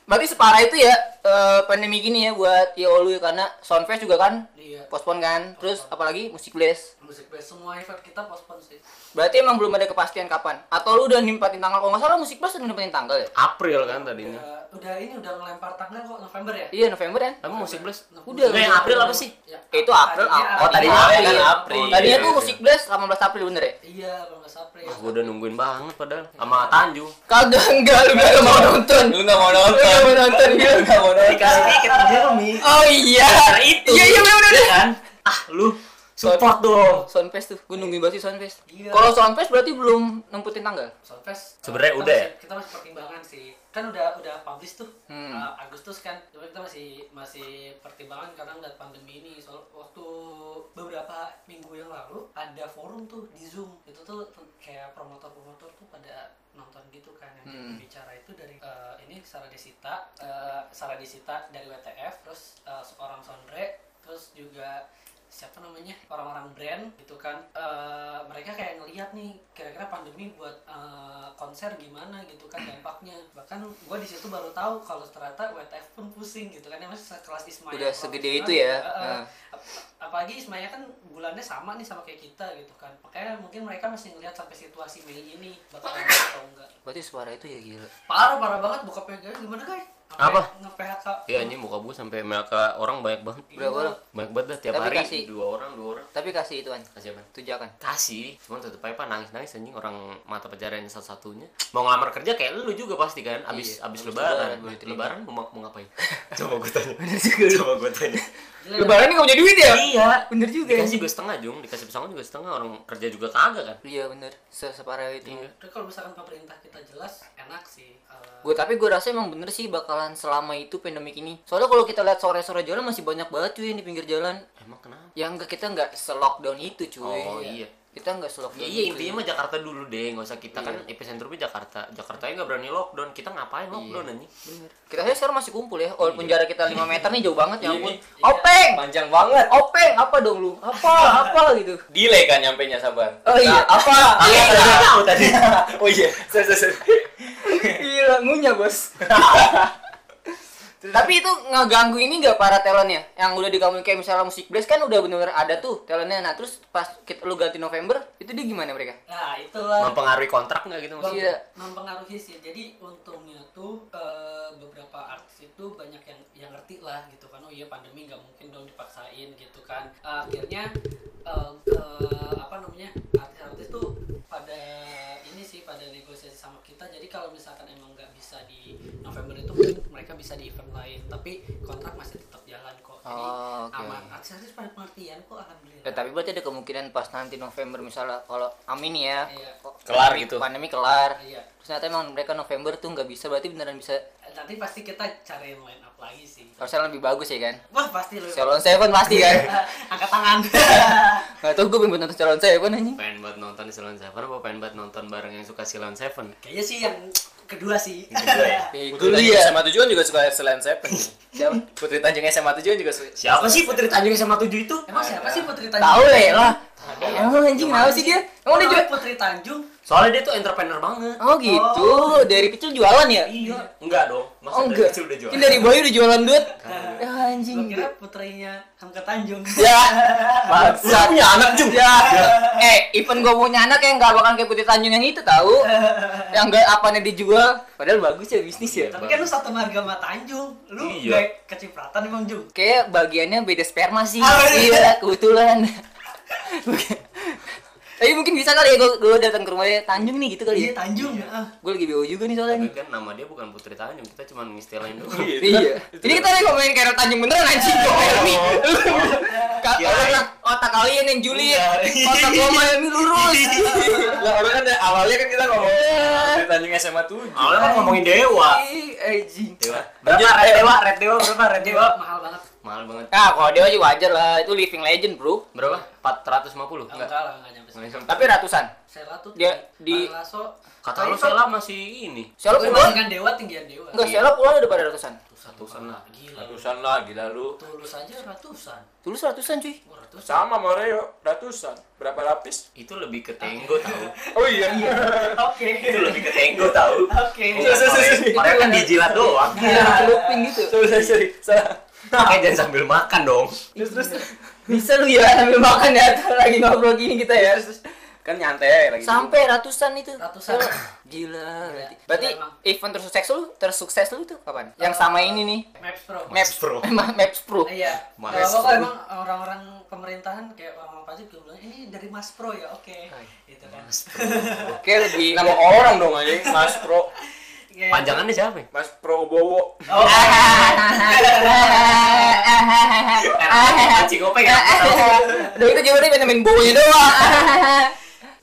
Berarti separah itu ya eh, pandemi gini ya buat YOLU ya karena Soundfest juga kan iya postpone kan. Terus apalagi musik blast. musik band semua event kita postpone sih Berarti emang belum ada kepastian kapan? Atau lu udah nimpatin tanggal? Kalau nggak salah musik blast udah nimpatin tanggal ya? April kan tadinya. udah, udah ini udah ngelempar tanggal kok November ya Iya November kan? Tapi musik blast Udah, Enggak yang April apa sih? Ya, Itu April, tadinya oh tadinya April. April. Kan April. Tadinya tuh Iya. musik blast 18 April bener ya? iya 18 April Ah, gua udah nungguin banget padahal sama Tanjung. Kagak enggak lu nggak mau nonton. Lu nggak mau Lu nonton. nggak mau nonton. Lu nggak mau nonton. Dikasih tiket. Oh iya. Karena itu. Iya iya bener Iya kan? Ah, lu support dong. Soundfest tuh, gue nungguin banget sih Soundfest. Iya. Kalau Soundfest berarti belum nemputin tanggal. Soundfest Sebenarnya udah masih- kita masih pertimbangan sih kan udah udah publish tuh Hmm. uh, Agustus kan cuma kita masih masih pertimbangan karena udah pandemi ini soal waktu beberapa minggu yang lalu ada forum tuh di zoom itu tuh kayak promotor-promotor tuh pada nonton gitu kan yang Hmm. bicara itu dari uh, ini Sarah Desita uh, Sarah Desita dari WTF terus uh, seorang Sondre terus juga siapa namanya orang-orang brand gitu kan. Eh, mereka kayak ngelihat nih kira-kira pandemi buat eh, konser gimana gitu kan dampaknya. Bahkan gue di situ baru tahu kalau ternyata WTF pun pusing gitu kan. Ya masih sekelas Ismail Udah segede itu ya. ap- apa apalagi Ismaya kan bulannya sama nih sama kayak kita gitu kan. Makanya mungkin mereka masih ngeliat sampai situasi Mei ini bakal atau enggak. Berarti suara itu ya gila. parah parah banget bokapnya. Guys gimana guys Apa? nge-PHK Iya anjing muka gue sampai MLK orang banyak banget. Berapa orang? Banyak banget dah tiap Tapi hari kasih- dua orang dua orang. Tapi kasih ituan. Kasih apa? Tujakan. Kasih, cuman tetep aja pak nangis nangis anjing orang mata pencariannya satu satunya. Mau ngelamar kerja kayak lu juga pasti kan, abis Iya, abis abis lebaran. lebaran, lebaran mau, mau ngapain? Coba gue tanya. Coba gue tanya. Gila, Lebaran ini gak punya duit ya? Iya. Bener juga. Dikasih gue setengah jung, dikasih pesangon juga setengah orang kerja juga kagak kan. Iya bener. Se Separah itu. Iya. Tapi kalau misalkan pemerintah kita jelas enak sih Eh, Gue tapi gue rasa emang bener sih bakalan selama itu pandemik ini. Soalnya kalau kita lihat sore-sore jalan masih banyak banget cuy yang di pinggir jalan. Emang kenapa? Yang enggak kita nggak se-lockdown itu cuy. Oh iya. Kita nggak. Ya, iya itu. intinya mah Jakarta dulu deh, nggak usah kita kan epicentrumnya Jakarta. Jakarta nggak berani lockdown, kita ngapain lockdown anjing? Bener. Kita aja sekarang masih kumpul ya. Walaupun jarak kita 5 meter nih jauh banget ya Iya, ampun. nih. Openg! Panjang banget. Openg apa dong lu? Apa? Apa gitu. Delay kan nyampe nya sabar. Oh iya, apa? Iya, tahu tadi. oh iya. Sorry, sorry. Gila, ngunyah bos. Tapi itu ngeganggu ini nggak para talentnya? Yang udah digabung kayak misalnya musik blast kan udah bener-bener ada tuh talentnya. Nah terus pas kita, lu ganti November, itu dia gimana mereka? nah itulah Mempengaruhi kontrak nggak gitu maksudnya? Iya. mempengaruhi sih jadi untungnya tuh eh, beberapa artis itu banyak yang yang ngerti lah gitu kan oh iya pandemi nggak mungkin dong dipaksain gitu kan akhirnya eh, eh, apa namanya artis-artis tuh pada ini sih pada negosiasi sama kita jadi kalau misalkan emang nggak bisa di November itu mungkin mereka bisa di event lain tapi kontrak masih tetap jalan kok jadi Oh, oke. aman artis-artis pada pengertian kok alhamdulillah Ya, tapi berarti ada kemungkinan pas nanti November misalnya kalau amin ya Iya. kok Kelar pandemi- gitu. pandemi kelar iya terus ternyata emang mereka November tuh nggak bisa berarti beneran bisa nanti pasti kita cariin line up lagi sih. Harusnya lebih bagus ya kan? Wah pasti lu Salon Seven pasti kan? Angkat tangan. Nggak tahu gue pengen nonton Salon Seven anjing. Pengen buat nonton di Silon Seven apa pengen buat nonton bareng yang suka Silon Seven? kayaknya sih yang kedua sih. Kedua ya? Tanjung ya SMA 7 kan juga suka Selain Seven. siapa? Putri Tanjung SMA 7 kan juga suka. Siapa sih Putri Tanjung SMA 7 itu? emang siapa sih Putri Tanjung tahu lah. emang anjing. Kenapa sih dia? Emang dia Putri Tanjung Soalnya dia tuh entrepreneur banget. oh gitu? Dari kecil jualan ya? Iya. Enggak dong. Masa oh dari enggak kecil udah jual? ini dari bayi udah jualan duit. Ya anjing. Gua kira putrinya Hamka Tanjung. Ya. Maksa punya anak juga. ya. Eh even gue punya anak yang nggak bakal kayak Putri Tanjung yang itu tahu? Yang gak apanya dijual. Padahal bagus ya bisnis ya. Tapi kan lu satu marga sama Tanjung. Lu Iya. gak kecipratan emang Jung? Kayak bagiannya beda sperma sih. Ah, iya. iya kebetulan tapi mungkin bisa kali ya gue gue datang ke rumahnya Tanjung nih gitu kali iya ya Tanjung ah. gue lagi BO juga nih soalnya Tapi nih kan nama dia bukan Putri Tanjung, kita cuma ngistilahin doang. iya ini kita lagi ngomongin Carol Tanjung beneran anjing gue Helmi Ka- Kirain. otak, otak kalian yang Juliet Iya. otak gue Helmi lurus Lah orang kan awalnya kan kita ngomong Putri Tanjung SMA 7. Awalnya kan ngomongin Dewa. Ih, anjing Dewa. Berapa Red Dewa? Red Dewa berapa? Red Dewa? mahal banget Mahal banget. Ah, kalau dia sih wajar lah, itu living legend, bro. Berapa? 450? enggak Enggak. lah enggak nyampe. Tapi ratusan. Sela tuh Dia di- Lasso Kata lu Sela masih ini. Sela puluhan? bandingkan dewa tinggian dewa Enggak, Sela puluhan udah pada ratusan. Ratusan lah. gila Ratusan lah gila lu. tulus aja ratusan Tulus ratusan, cuy. Wah, ratusan Sama Moreo ratusan. Berapa lapis? Itu lebih ke Tenggo tahu. Oh iya. oke Itu lebih ke Tenggo tahu. oke Mereka kan dijilat doang. Gila, celuping gitu. Sorry, sorry. Salah. Makanya jangan sambil makan dong. Terus terus. Bisa lu ya sambil makan ya lagi ngobrol gini kita ya. Kan nyantai lagi. Sampai ratusan itu. Ratusan. Gila, berarti. Gila, Berarti emang. event tersukses lu, tersukses lu itu kapan? Yang sama ini nih. Maps Pro Maps Pro. Emang Maps Pro. Iya, Mas kalau Pro. kok emang orang-orang pemerintahan kayak orang pajak juga bilang ini dari Mas Pro ya, oke, gitu kan. Oke, lebih Nama orang dong aja, Mas Pro. Kayak- Panjangannya siapa? ya? Mas Pro Bowo. Oh, Anjing openg ya. Udah itu juga dia main bawanya doang.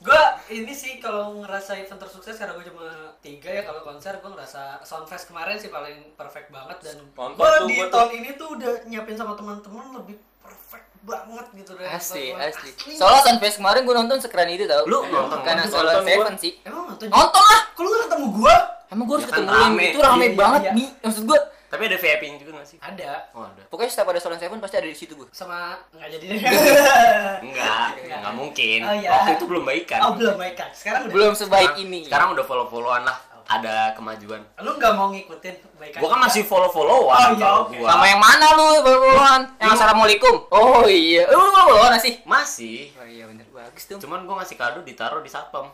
gue ini sih kalau ngerasa event tersukses karena gue cuma tiga ya kalau konser gue ngerasa Soundfest kemarin sih paling perfect banget dan gue di tahun ini tuh udah nyiapin sama teman-teman lebih perfect banget gitu dari Asli, asli. Soalnya Sunfest kemarin gue nonton sekeren itu tau. Lu nonton Karena nonton Seven sih. emang nonton Nonton lah. kalau lu ketemu gue Emang gue harus Ya kan ketemu rame. itu rame Iya, iya, banget iya. nih. Maksud gue, Tapi ada VIP-nya juga gak sih? ada Oh ada. pokoknya setiap ada Solar Seven pasti ada di situ gue. sama nggak jadi deh Enggak, enggak mungkin. Oh, iya. Waktu itu belum baikan. oh belum baik kan sekarang udah Belum sebaik Sekarang- ini. Sekarang udah follow-followan lah. Ada kemajuan. Lu nggak mau ngikutin kebaikan? Gua kan masih follow-followan Oh, iya, gua. Sama yang mana lu baruan? Yang assalamualaikum. Oh iya. Lu mau bawa nasi? Masih. Oh iya bener bagus tuh. Cuman gua ngasih kado ditaruh di satpam.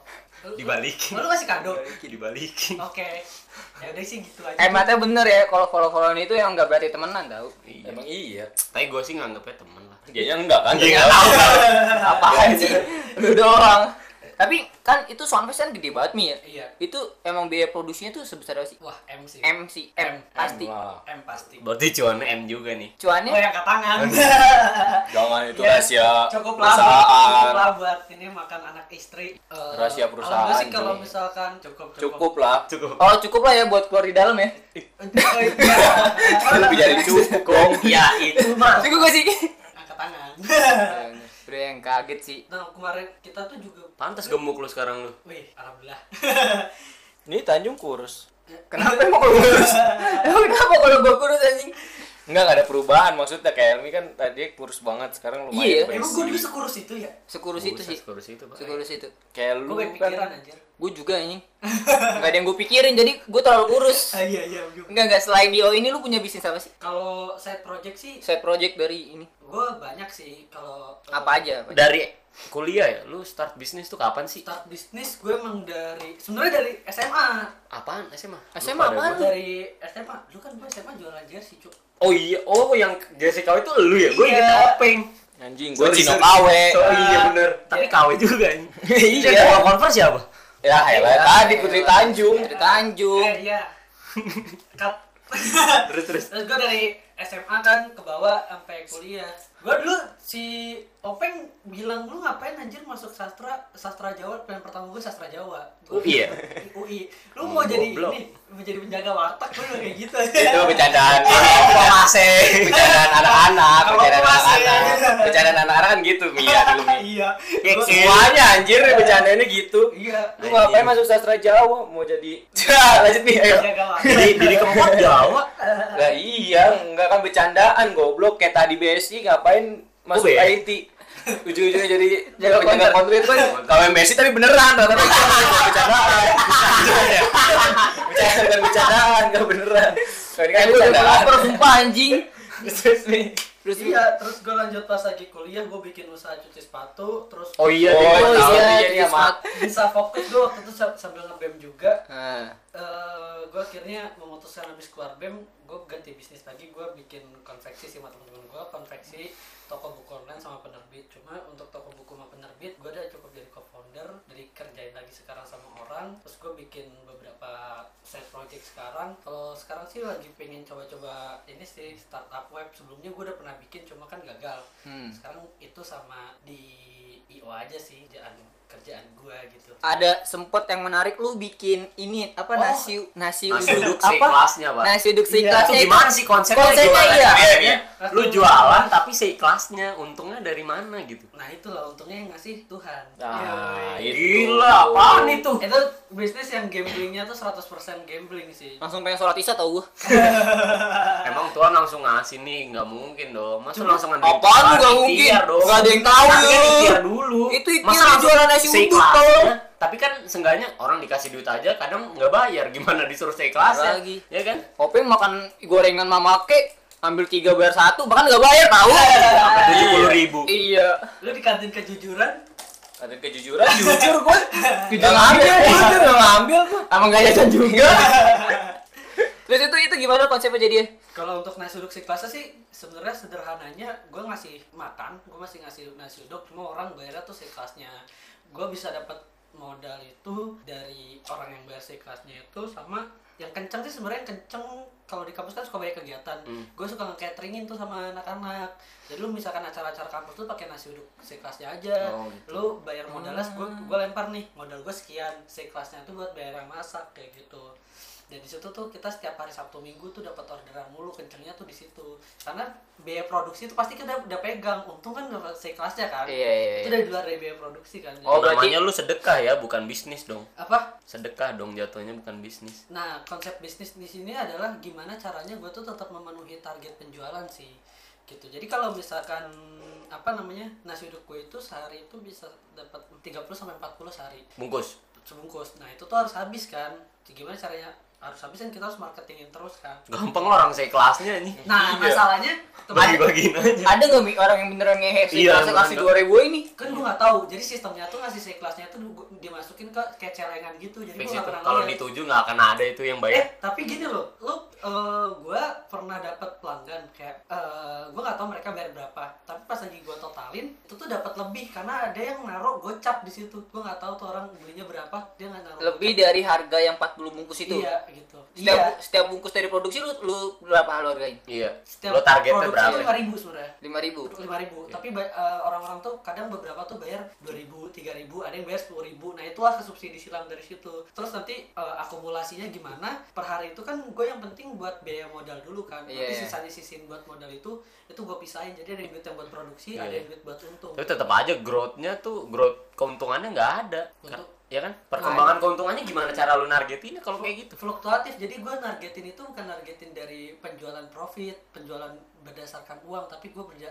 Dibalikin. Oh, lu kasih kado? Dibalikin. Oke. Ya udah sih gitu aja. Hematnya bener ya kalau follow followan itu yang nggak berarti temenan tau. Iya. Emang iya. Tapi gua sih nganggapnya temen lah. Dianya enggak kan? Dia nggak tahu kan. Apaan sih? Lu doang. Tapi kan itu soundfest kan gede banget mi ya. Iya. Itu emang biaya produksinya tuh sebesar apa sih? Wah, M sih. M sih, M, M. pasti. Wah, M pasti. Berarti cuannya M juga nih. Cuannya Oh, yang ke tangan. jangan itu Ya, rahasia cukup lah, cukup perusahaan. lah buat ini makan anak istri. Eh, Rahasia kalau perusahaan, gua sih kalau misalkan cukup Cukup lah. Cukup. Oh cukup lah ya buat keluar di dalam ya. Oh, iya. Lebih dari cukup. Ya itu mah. Cukup gak sih? Angkat tangan. Udah yang kaget sih. Nah, kemarin kita tuh juga Pantas gemuk lu sekarang lu. Wih, alhamdulillah. Ini Tanjung kurus. Kenapa emang kalau kurus? Emang kenapa kalau gua kurus anjing? Enggak, enggak ada perubahan. Maksudnya kayak Elmi kan tadi kurus banak, sekarang lumayan. Iya. Emang gue dulu sekurus itu ya? Sekurus itu sih. Kurus itu, Pak. Sekurus itu. Kayak lu Gue kan anjir. Gue juga anjing. Enggak ada yang gue pikirin jadi gue terlalu kurus. Ah, iya, iya. Enggak enggak selain Dio ini lu punya bisnis apa sih? Kalau side project sih, Side project dari ini. gue banyak sih. Kalau Apa aja? Apa aja? Dari kuliah ya, lu start bisnis tuh kapan sih? start bisnis gue emang dari sebenarnya dari SMA Apaan SMA? SMA apaan? gua. dari SMA lu kan gue SMA jualan jersey cuk Oh iya, oh yang jersey KW itu lu ya? Gue Iya. inget topeng. anjing, gue Cino. KW. Oh iya bener. Tapi KW juga. Iya. Kalau Converse siapa? Ya, helah tadi Putri Tanjung. Dari Tanjung. eh iya Terus terus. terus gue dari SMA kan ke bawah sampai kuliah gue dulu si Openg bilang lu ngapain anjir masuk sastra sastra Jawa pilihan pertama gue sastra Jawa UI ya? UI lu mau jadi Goblok. ini mau jadi penjaga warteg lu kayak gitu Itu bercandaan Pomase. Bercandaan anak-anak, Kalau bercandaan anak-anak. Bercandaan anak-anak kan gitu, Mia dulu, Mi. iya Ya, semuanya anjir bercandaannya gitu. iya Lu ngapain masuk sastra Jawa? Mau jadi lanjut nih, ayo. penjaga warteg Jadi jadi keempat Jawa. Lah iya, enggak kan bercandaan goblok kayak tadi BSI ngapain masuk Oh. IT. Ujung-ujungnya jadi jaga penjaga kontra itu kan kalau BSI tapi beneran bukan bercandaan. Bercandaan bukan bercandaan, enggak beneran. Kalau ini kan bercandaan. lapar sumpah anjing. Terus nih. Terus iya terus gue lanjut pas lagi kuliah gue bikin usaha cuci sepatu terus Oh iya, Oh, iya, tahu iya, iya, bisa fokus gue waktu itu sam- sambil ngebem juga Nah, eh gue akhirnya memutuskan habis keluar bem gue ganti bisnis lagi gue bikin konveksi sih sama teman-teman gue konveksi toko buku online sama penerbit. Cuma untuk toko buku sama penerbit gue udah cukup jadi co-founder dari kerjain lagi sekarang sama orang. Terus gue bikin beberapa side project sekarang. Kalau sekarang sih lagi pengen coba-coba ini sih startup web. Sebelumnya gue udah pernah bikin cuma kan gagal. Hmm. sekarang itu sama di io aja sih kerjaan kerjaan gue gitu ada sempet yang menarik lu bikin ini apa Oh. nasi nasi Nasi uduk uduk apa seikhlasnya, Pak. nasi uduk Iya. seikhlasnya Itu gimana sih konsepnya? Konsepnya jualan? iya. Waktu- Lu jualan tapi seikhlasnya, untungnya dari mana gitu? nah itulah untungnya yang ngasih Tuhan Nah, Yoi. itu. Gila, apaan itu? itu bisnis yang gamblingnya tuh 100% gambling sih langsung pengen sholat isya tau gua Emang Tuhan langsung ngasih nih, nggak mungkin dong. Masa langsung ngandelin Apaan nggak mungkin? Nggak ada yang tahu kan dulu. Itu langsung jualan uduk, seikhlasnya? tau. Tapi kan seenggaknya orang dikasih duit aja kadang nggak bayar. Gimana disuruh seikhlasnya? Lagi. Ya kan? Openg makan gorengan mama ke ambil tiga bayar satu bahkan nggak bayar tahu Sampai tujuh puluh ribu. iya lu di kantin kejujuran Ada kejujuran, jujur gue. Kita ngambil, jujur nggak ngambil gue. emang gak jajan juga terus itu itu gimana konsepnya jadi kalau untuk nasi uduk si kelasnya sih sebenarnya sederhananya gue ngasih makan gue masih ngasih nasi uduk cuma orang bayarnya tuh si kelasnya gue bisa dapat modal itu dari orang yang bayar kelasnya itu sama yang kenceng sih sebenarnya yang kenceng. Kalau di kampus kan suka banyak kegiatan. Hmm. gue suka nge-cateringin tuh sama anak-anak. Jadi lu misalkan acara-acara kampus tuh pakai nasi uduk si kelasnya aja. Oh, gitu. lu bayar modalnya gue gue lempar nih modal gue sekian. Si kelasnya tuh buat bayar yang masak kayak gitu dan di situ tuh kita setiap hari Sabtu Minggu tuh dapat orderan mulu kencengnya tuh di situ karena biaya produksi itu pasti kita udah pegang untung kan udah si kelasnya kan Iya, iya, itu iya. dari luar dari biaya produksi kan Oh, Jadi- berarti- Namanya lu sedekah ya, bukan bisnis dong. apa Sedekah dong jatuhnya bukan bisnis. Nah, konsep bisnis di sini adalah gimana caranya gue tuh tetap memenuhi target penjualan sih. Gitu. Jadi kalau misalkan apa namanya? nasi uduk gue itu sehari itu bisa dapat 30 sampai 40 sehari. Bungkus. sebungkus nah itu tuh harus habis kan gimana caranya harus habis kan kita harus marketingin terus kan Gampang lah orang saya kelasnya nih. nah Iya. masalahnya Bagi-bagiin aja. Ada nggak Mi, orang yang beneran ngehe sih Iya, kelasnya beneran kasih nggak. dua ribu ini? kan gue nggak tahu jadi sistemnya tuh ngasih si kelasnya tuh dimasukin ke kayak celengan gitu jadi gue nggak pernah Kalau dituju nggak akan ada itu yang eh bayar. tapi gini loh lu eh gue pernah dapat pelanggan kayak eh gue nggak tahu mereka bayar berapa tapi pas lagi gue totalin itu tuh dapat lebih karena ada yang naruh gocap di situ gue nggak tahu tuh orang belinya berapa dia nggak naruh Lebih dari harga yang 40 bungkus itu. iya gitu Setiap, iya setiap bungkus dari produksi lu, lu berapa lu hargain? Iya. setiap Lo targetnya produksi berapa? lima ribu sebenarnya Lima ribu. lima ribu tapi ba- eh, orang-orang tuh kadang beberapa tuh bayar dua ribu tiga ribu ada yang bayar sepuluh ribu nah itulah ke subsidi silang dari situ terus nanti eh, akumulasinya gimana per hari itu kan gue yang penting buat biaya modal dulu kan Iya, nanti iya. sisanya sisin buat modal itu itu gue pisahin jadi ada yang duit yang buat produksi Iya. ada yang duit buat untung Tapi tetap aja growth-nya tuh growth keuntungannya nggak ada. Kan, Untuk- ya kan? Perkembangan keuntungannya gimana cara lu nargetinnya kalau kayak gitu? fluktuatif jadi gue nargetin itu bukan nargetin dari penjualan profit penjualan berdasarkan uang tapi gue berja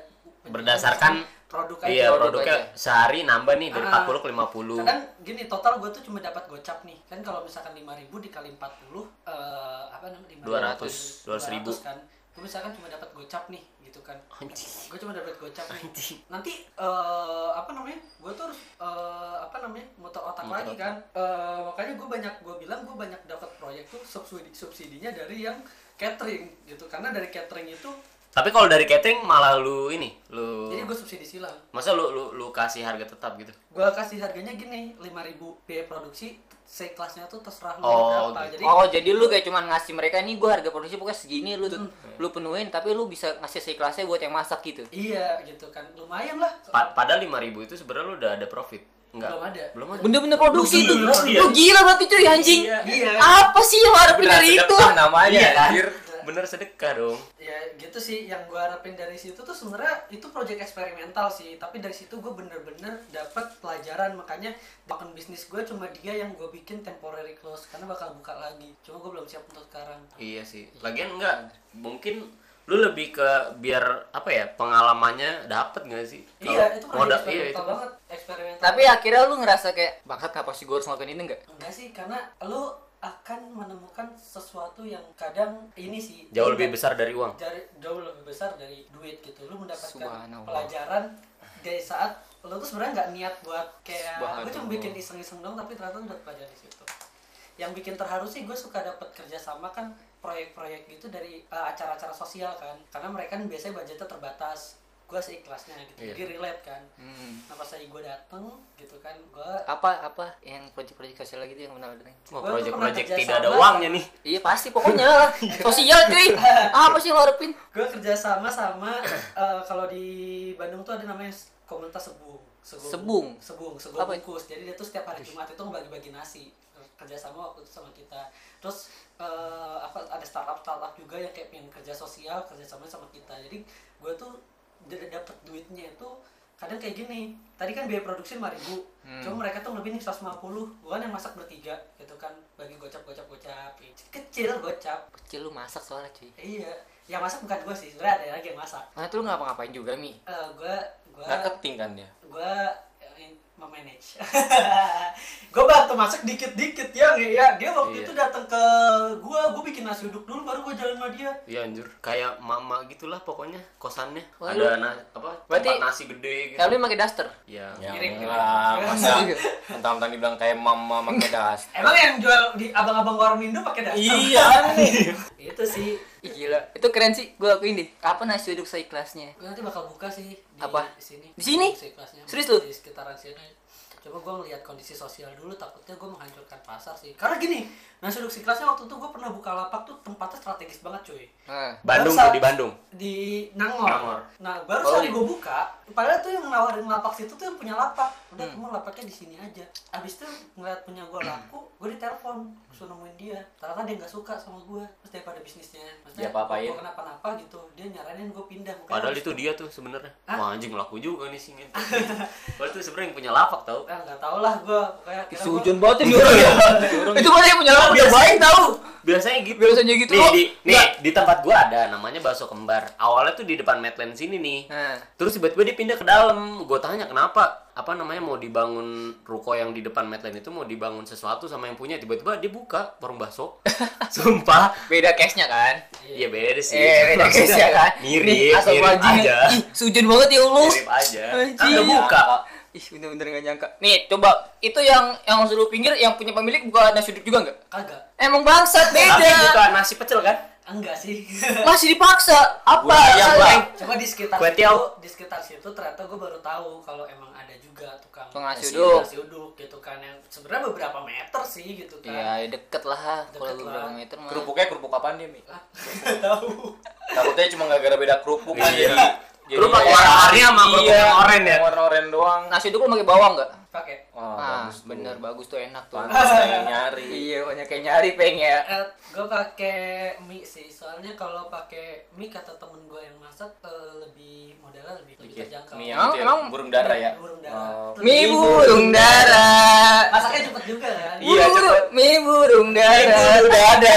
Berdasarkan produk aja Iya, produk produknya aja. sehari nambah nih dari Ah. 40 ke 50. kadang gini total gue tuh cuma dapat gocap nih kan kalau misalkan 5000 dikali 40 eh apa namanya 200, 200 ribu. kan gue misalkan cuma dapat gocap nih gitu kan Anjing. gue cuma dapat gocap nih nanti eh apa namanya gue tuh harus eh, apa namanya muter otak Muter lagi otak. kan Eh, makanya gue banyak gue bilang gue banyak dapat proyek tuh subsidi subsidinya dari yang catering gitu karena dari catering itu Tapi kalau dari catering malah lu ini, lu jadi gue subsidi silang masa lu lu lu kasih harga tetap gitu? gue kasih harganya gini 5000 biaya produksi kelasnya tuh terserah lu Oh, berapa gitu. jadi Oh jadi lu kayak cuman ngasih mereka nih gua harga produksi pokoknya segini lu Hmm. lu penuhin tapi lu bisa ngasih kelasnya buat yang masak gitu. iya gitu kan lumayan lah Pa- padahal 5000 itu sebenarnya lu udah ada profit. Enggak. Belum ada. Belum ada. Bener-bener produksi itu. Iya. Lu gila berarti cuy anjing. Iya. Iya. Apa sih yang harapin dari itu? Namanya Iya, anjir. Bener sedekah dong. ya gitu sih. Yang gue harapin dari situ tuh sebenarnya itu project eksperimental sih. Tapi dari situ gue bener-bener dapat pelajaran. Makanya bahkan bisnis gue cuma dia yang gue bikin temporary close karena bakal buka lagi. Cuma gue belum siap untuk sekarang. Iya sih. Lagian enggak. Mungkin lu lebih ke biar apa ya pengalamannya dapet nggak sih? Kalau iya itu project modal iya itu. banget eksperimental. Tapi akhirnya lu ngerasa kayak bangsat apa sih gua harus ngelakuin ini enggak? enggak sih karena lu akan menemukan sesuatu yang kadang ini sih jauh lebih nggak- besar dari uang. jari jauh lebih besar dari duit gitu. Lu mendapatkan Subhanallah. pelajaran dari saat lu tuh sebenarnya nggak niat buat kayak gue cuma bikin iseng-iseng dong tapi ternyata dapet pelajaran di situ. Yang bikin terharu sih gue suka dapat kerjasama kan proyek-proyek gitu dari eh, acara-acara sosial kan. Karena mereka kan biasanya budgetnya terbatas gue seikhlasnya gitu Iya. jadi relate kan Hmm. nah pas lagi gue dateng gitu kan gue Apa apa yang proyek-proyek sosial gitu yang benar benar project-project pernah tidak ada uangnya nih Iya pasti pokoknya lah. Sosial cuy. Apa sih lo harapin? gue kerjasama sama eh, kalau di Bandung tuh ada namanya komunitas sebung Sebung? sebung sebung Apa? bungkus jadi dia tuh setiap hari Jumat itu ngebagi-bagi nasi kerjasama waktu itu sama kita terus eh, apa ada startup startup juga yang kayak pengen kerja sosial kerjasama sama kita jadi gue tuh d- dapet duitnya itu kadang kayak gini tadi kan biaya produksi 5000 ribu Hmm. cuma mereka tuh lebih nih 150 gue kan yang masak bertiga gitu kan bagi gocap gocap gocap kecil gocap Kecil lu masak soalnya cuy. Iya, yang masak bukan gue sih, sebenarnya ada lagi yang masak. Nah tuh lu ngapa-ngapain juga Mi? Eh gue gue Marketing kan dia. gue memanage. gue bantu masak dikit-dikit ya, nggak ya. Dia waktu Iya. itu datang ke gue, gue bikin nasi uduk dulu, baru gue jalan sama dia. Iya anjur kayak mama gitulah pokoknya kosannya Wah, ada na apa Berarti- tempat nasi gede gitu Kayak lu pakai daster. ya Ya mirip. masa mentang-mentang dibilang kayak mama pakai das. Emang yang jual di abang-abang warung Indo pakai daster? Iya nih. itu sih. Ih gila. Itu keren sih. Gua akuin deh. Apa nasi uduk seikhlasnya? Gue nanti bakal buka sih di Apa? sini. Di sini? Kelasnya, Serius lu? Di sekitaran sini. Coba gue ngeliat kondisi sosial dulu, takutnya gue menghancurkan pasar sih. Karena gini, nasi uduk kelasnya waktu itu gue pernah buka lapak tuh tempatnya strategis banget cuy. Nah. Bandung tuh di Bandung di Nangor. Nangor. Nah, baru Oh. sekali gue buka, padahal tuh yang nawarin lapak situ tuh yang punya lapak. Udah, Hmm. kamu lapaknya di sini aja. Abis itu ngeliat punya gue laku, gue ditelepon, suruh nemuin dia. Ternyata dia nggak suka sama gue, terus daripada bisnisnya. Maksudnya, Dia apa-apain. gua kenapa-napa gitu, dia nyaranin gue pindah. Makanya padahal itu dia tuh sebenarnya wah anjing laku juga nih singin padahal itu sebenarnya yang punya lapak tau Nggak tau lah gue gua- Sujon banget ya orang ya. Itu mana yang punya lapak udah baik tahu. biasanya gitu Biasanya gitu. nih Oh, di nih enggak. di tempat gua ada namanya bakso kembar awalnya tuh di depan Medland sini nih Nah. terus tiba-tiba dia pindah ke dalam gue tanya kenapa apa namanya mau dibangun ruko yang di depan Medland itu mau dibangun sesuatu sama yang punya tiba-tiba dia buka warung bakso sumpah Beda case-nya kan? iya beda sih Eh, beda case-nya kan? mirip Nih, asal mirip aja Ih, banget ya Allah. mirip aja kan udah buka Ih, bener-bener gak nyangka. Nih, coba itu yang yang suruh pinggir yang punya pemilik bukan nasi uduk juga nggak? kagak Emang bangsat tapi beda. buka nasi pecel kan enggak sih Masih dipaksa. Apa? Ayam, alasannya? Bang. cuma di sekitar Kue situ di sekitar situ ternyata gue baru tahu kalau emang ada juga tukang nasi uduk. nasi uduk gitu kan yang sebenarnya beberapa meter sih gitu kan Iya, ya deket lah. Kalau beberapa meter mah. Kerupuknya kerupuk apaan dia, Mi? Ah, tahu Takutnya cuma gara-gara beda kerupuk Iya. Jadi jadi Kerupuk warna-warni sama iya, oranye ya? Warna oranye doang. Nasi uduk lu pakai bawang nggak? pakai Wah, ah, bagus tuh. bener bagus tuh enak tuh. Pantas kayak nyari. Iya, banyak kayak nyari peng ya. gue pakai mie sih soalnya kalau pakai mie kata temen gue yang masak eh, lebih modelnya lebih lebih terjangkau Mie yang itu ya, emang burung dara ya. burung dara Oh. Mie burung dara. masaknya cepet juga kan Iya, cepet. Mie burung dara. Udah ada.